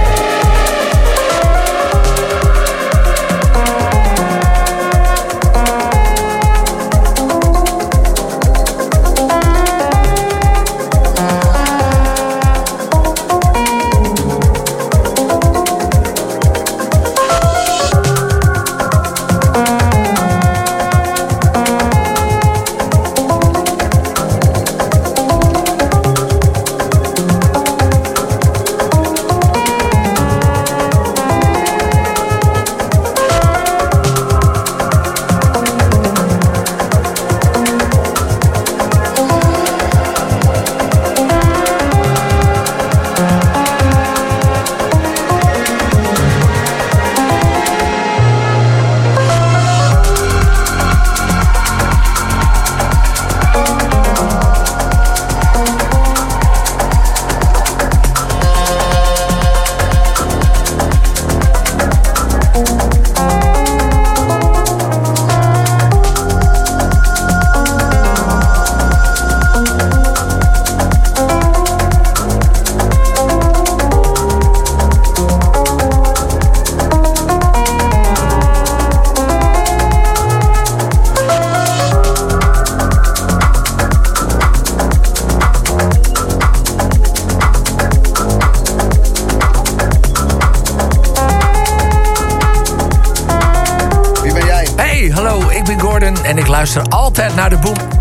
Altijd naar de boom.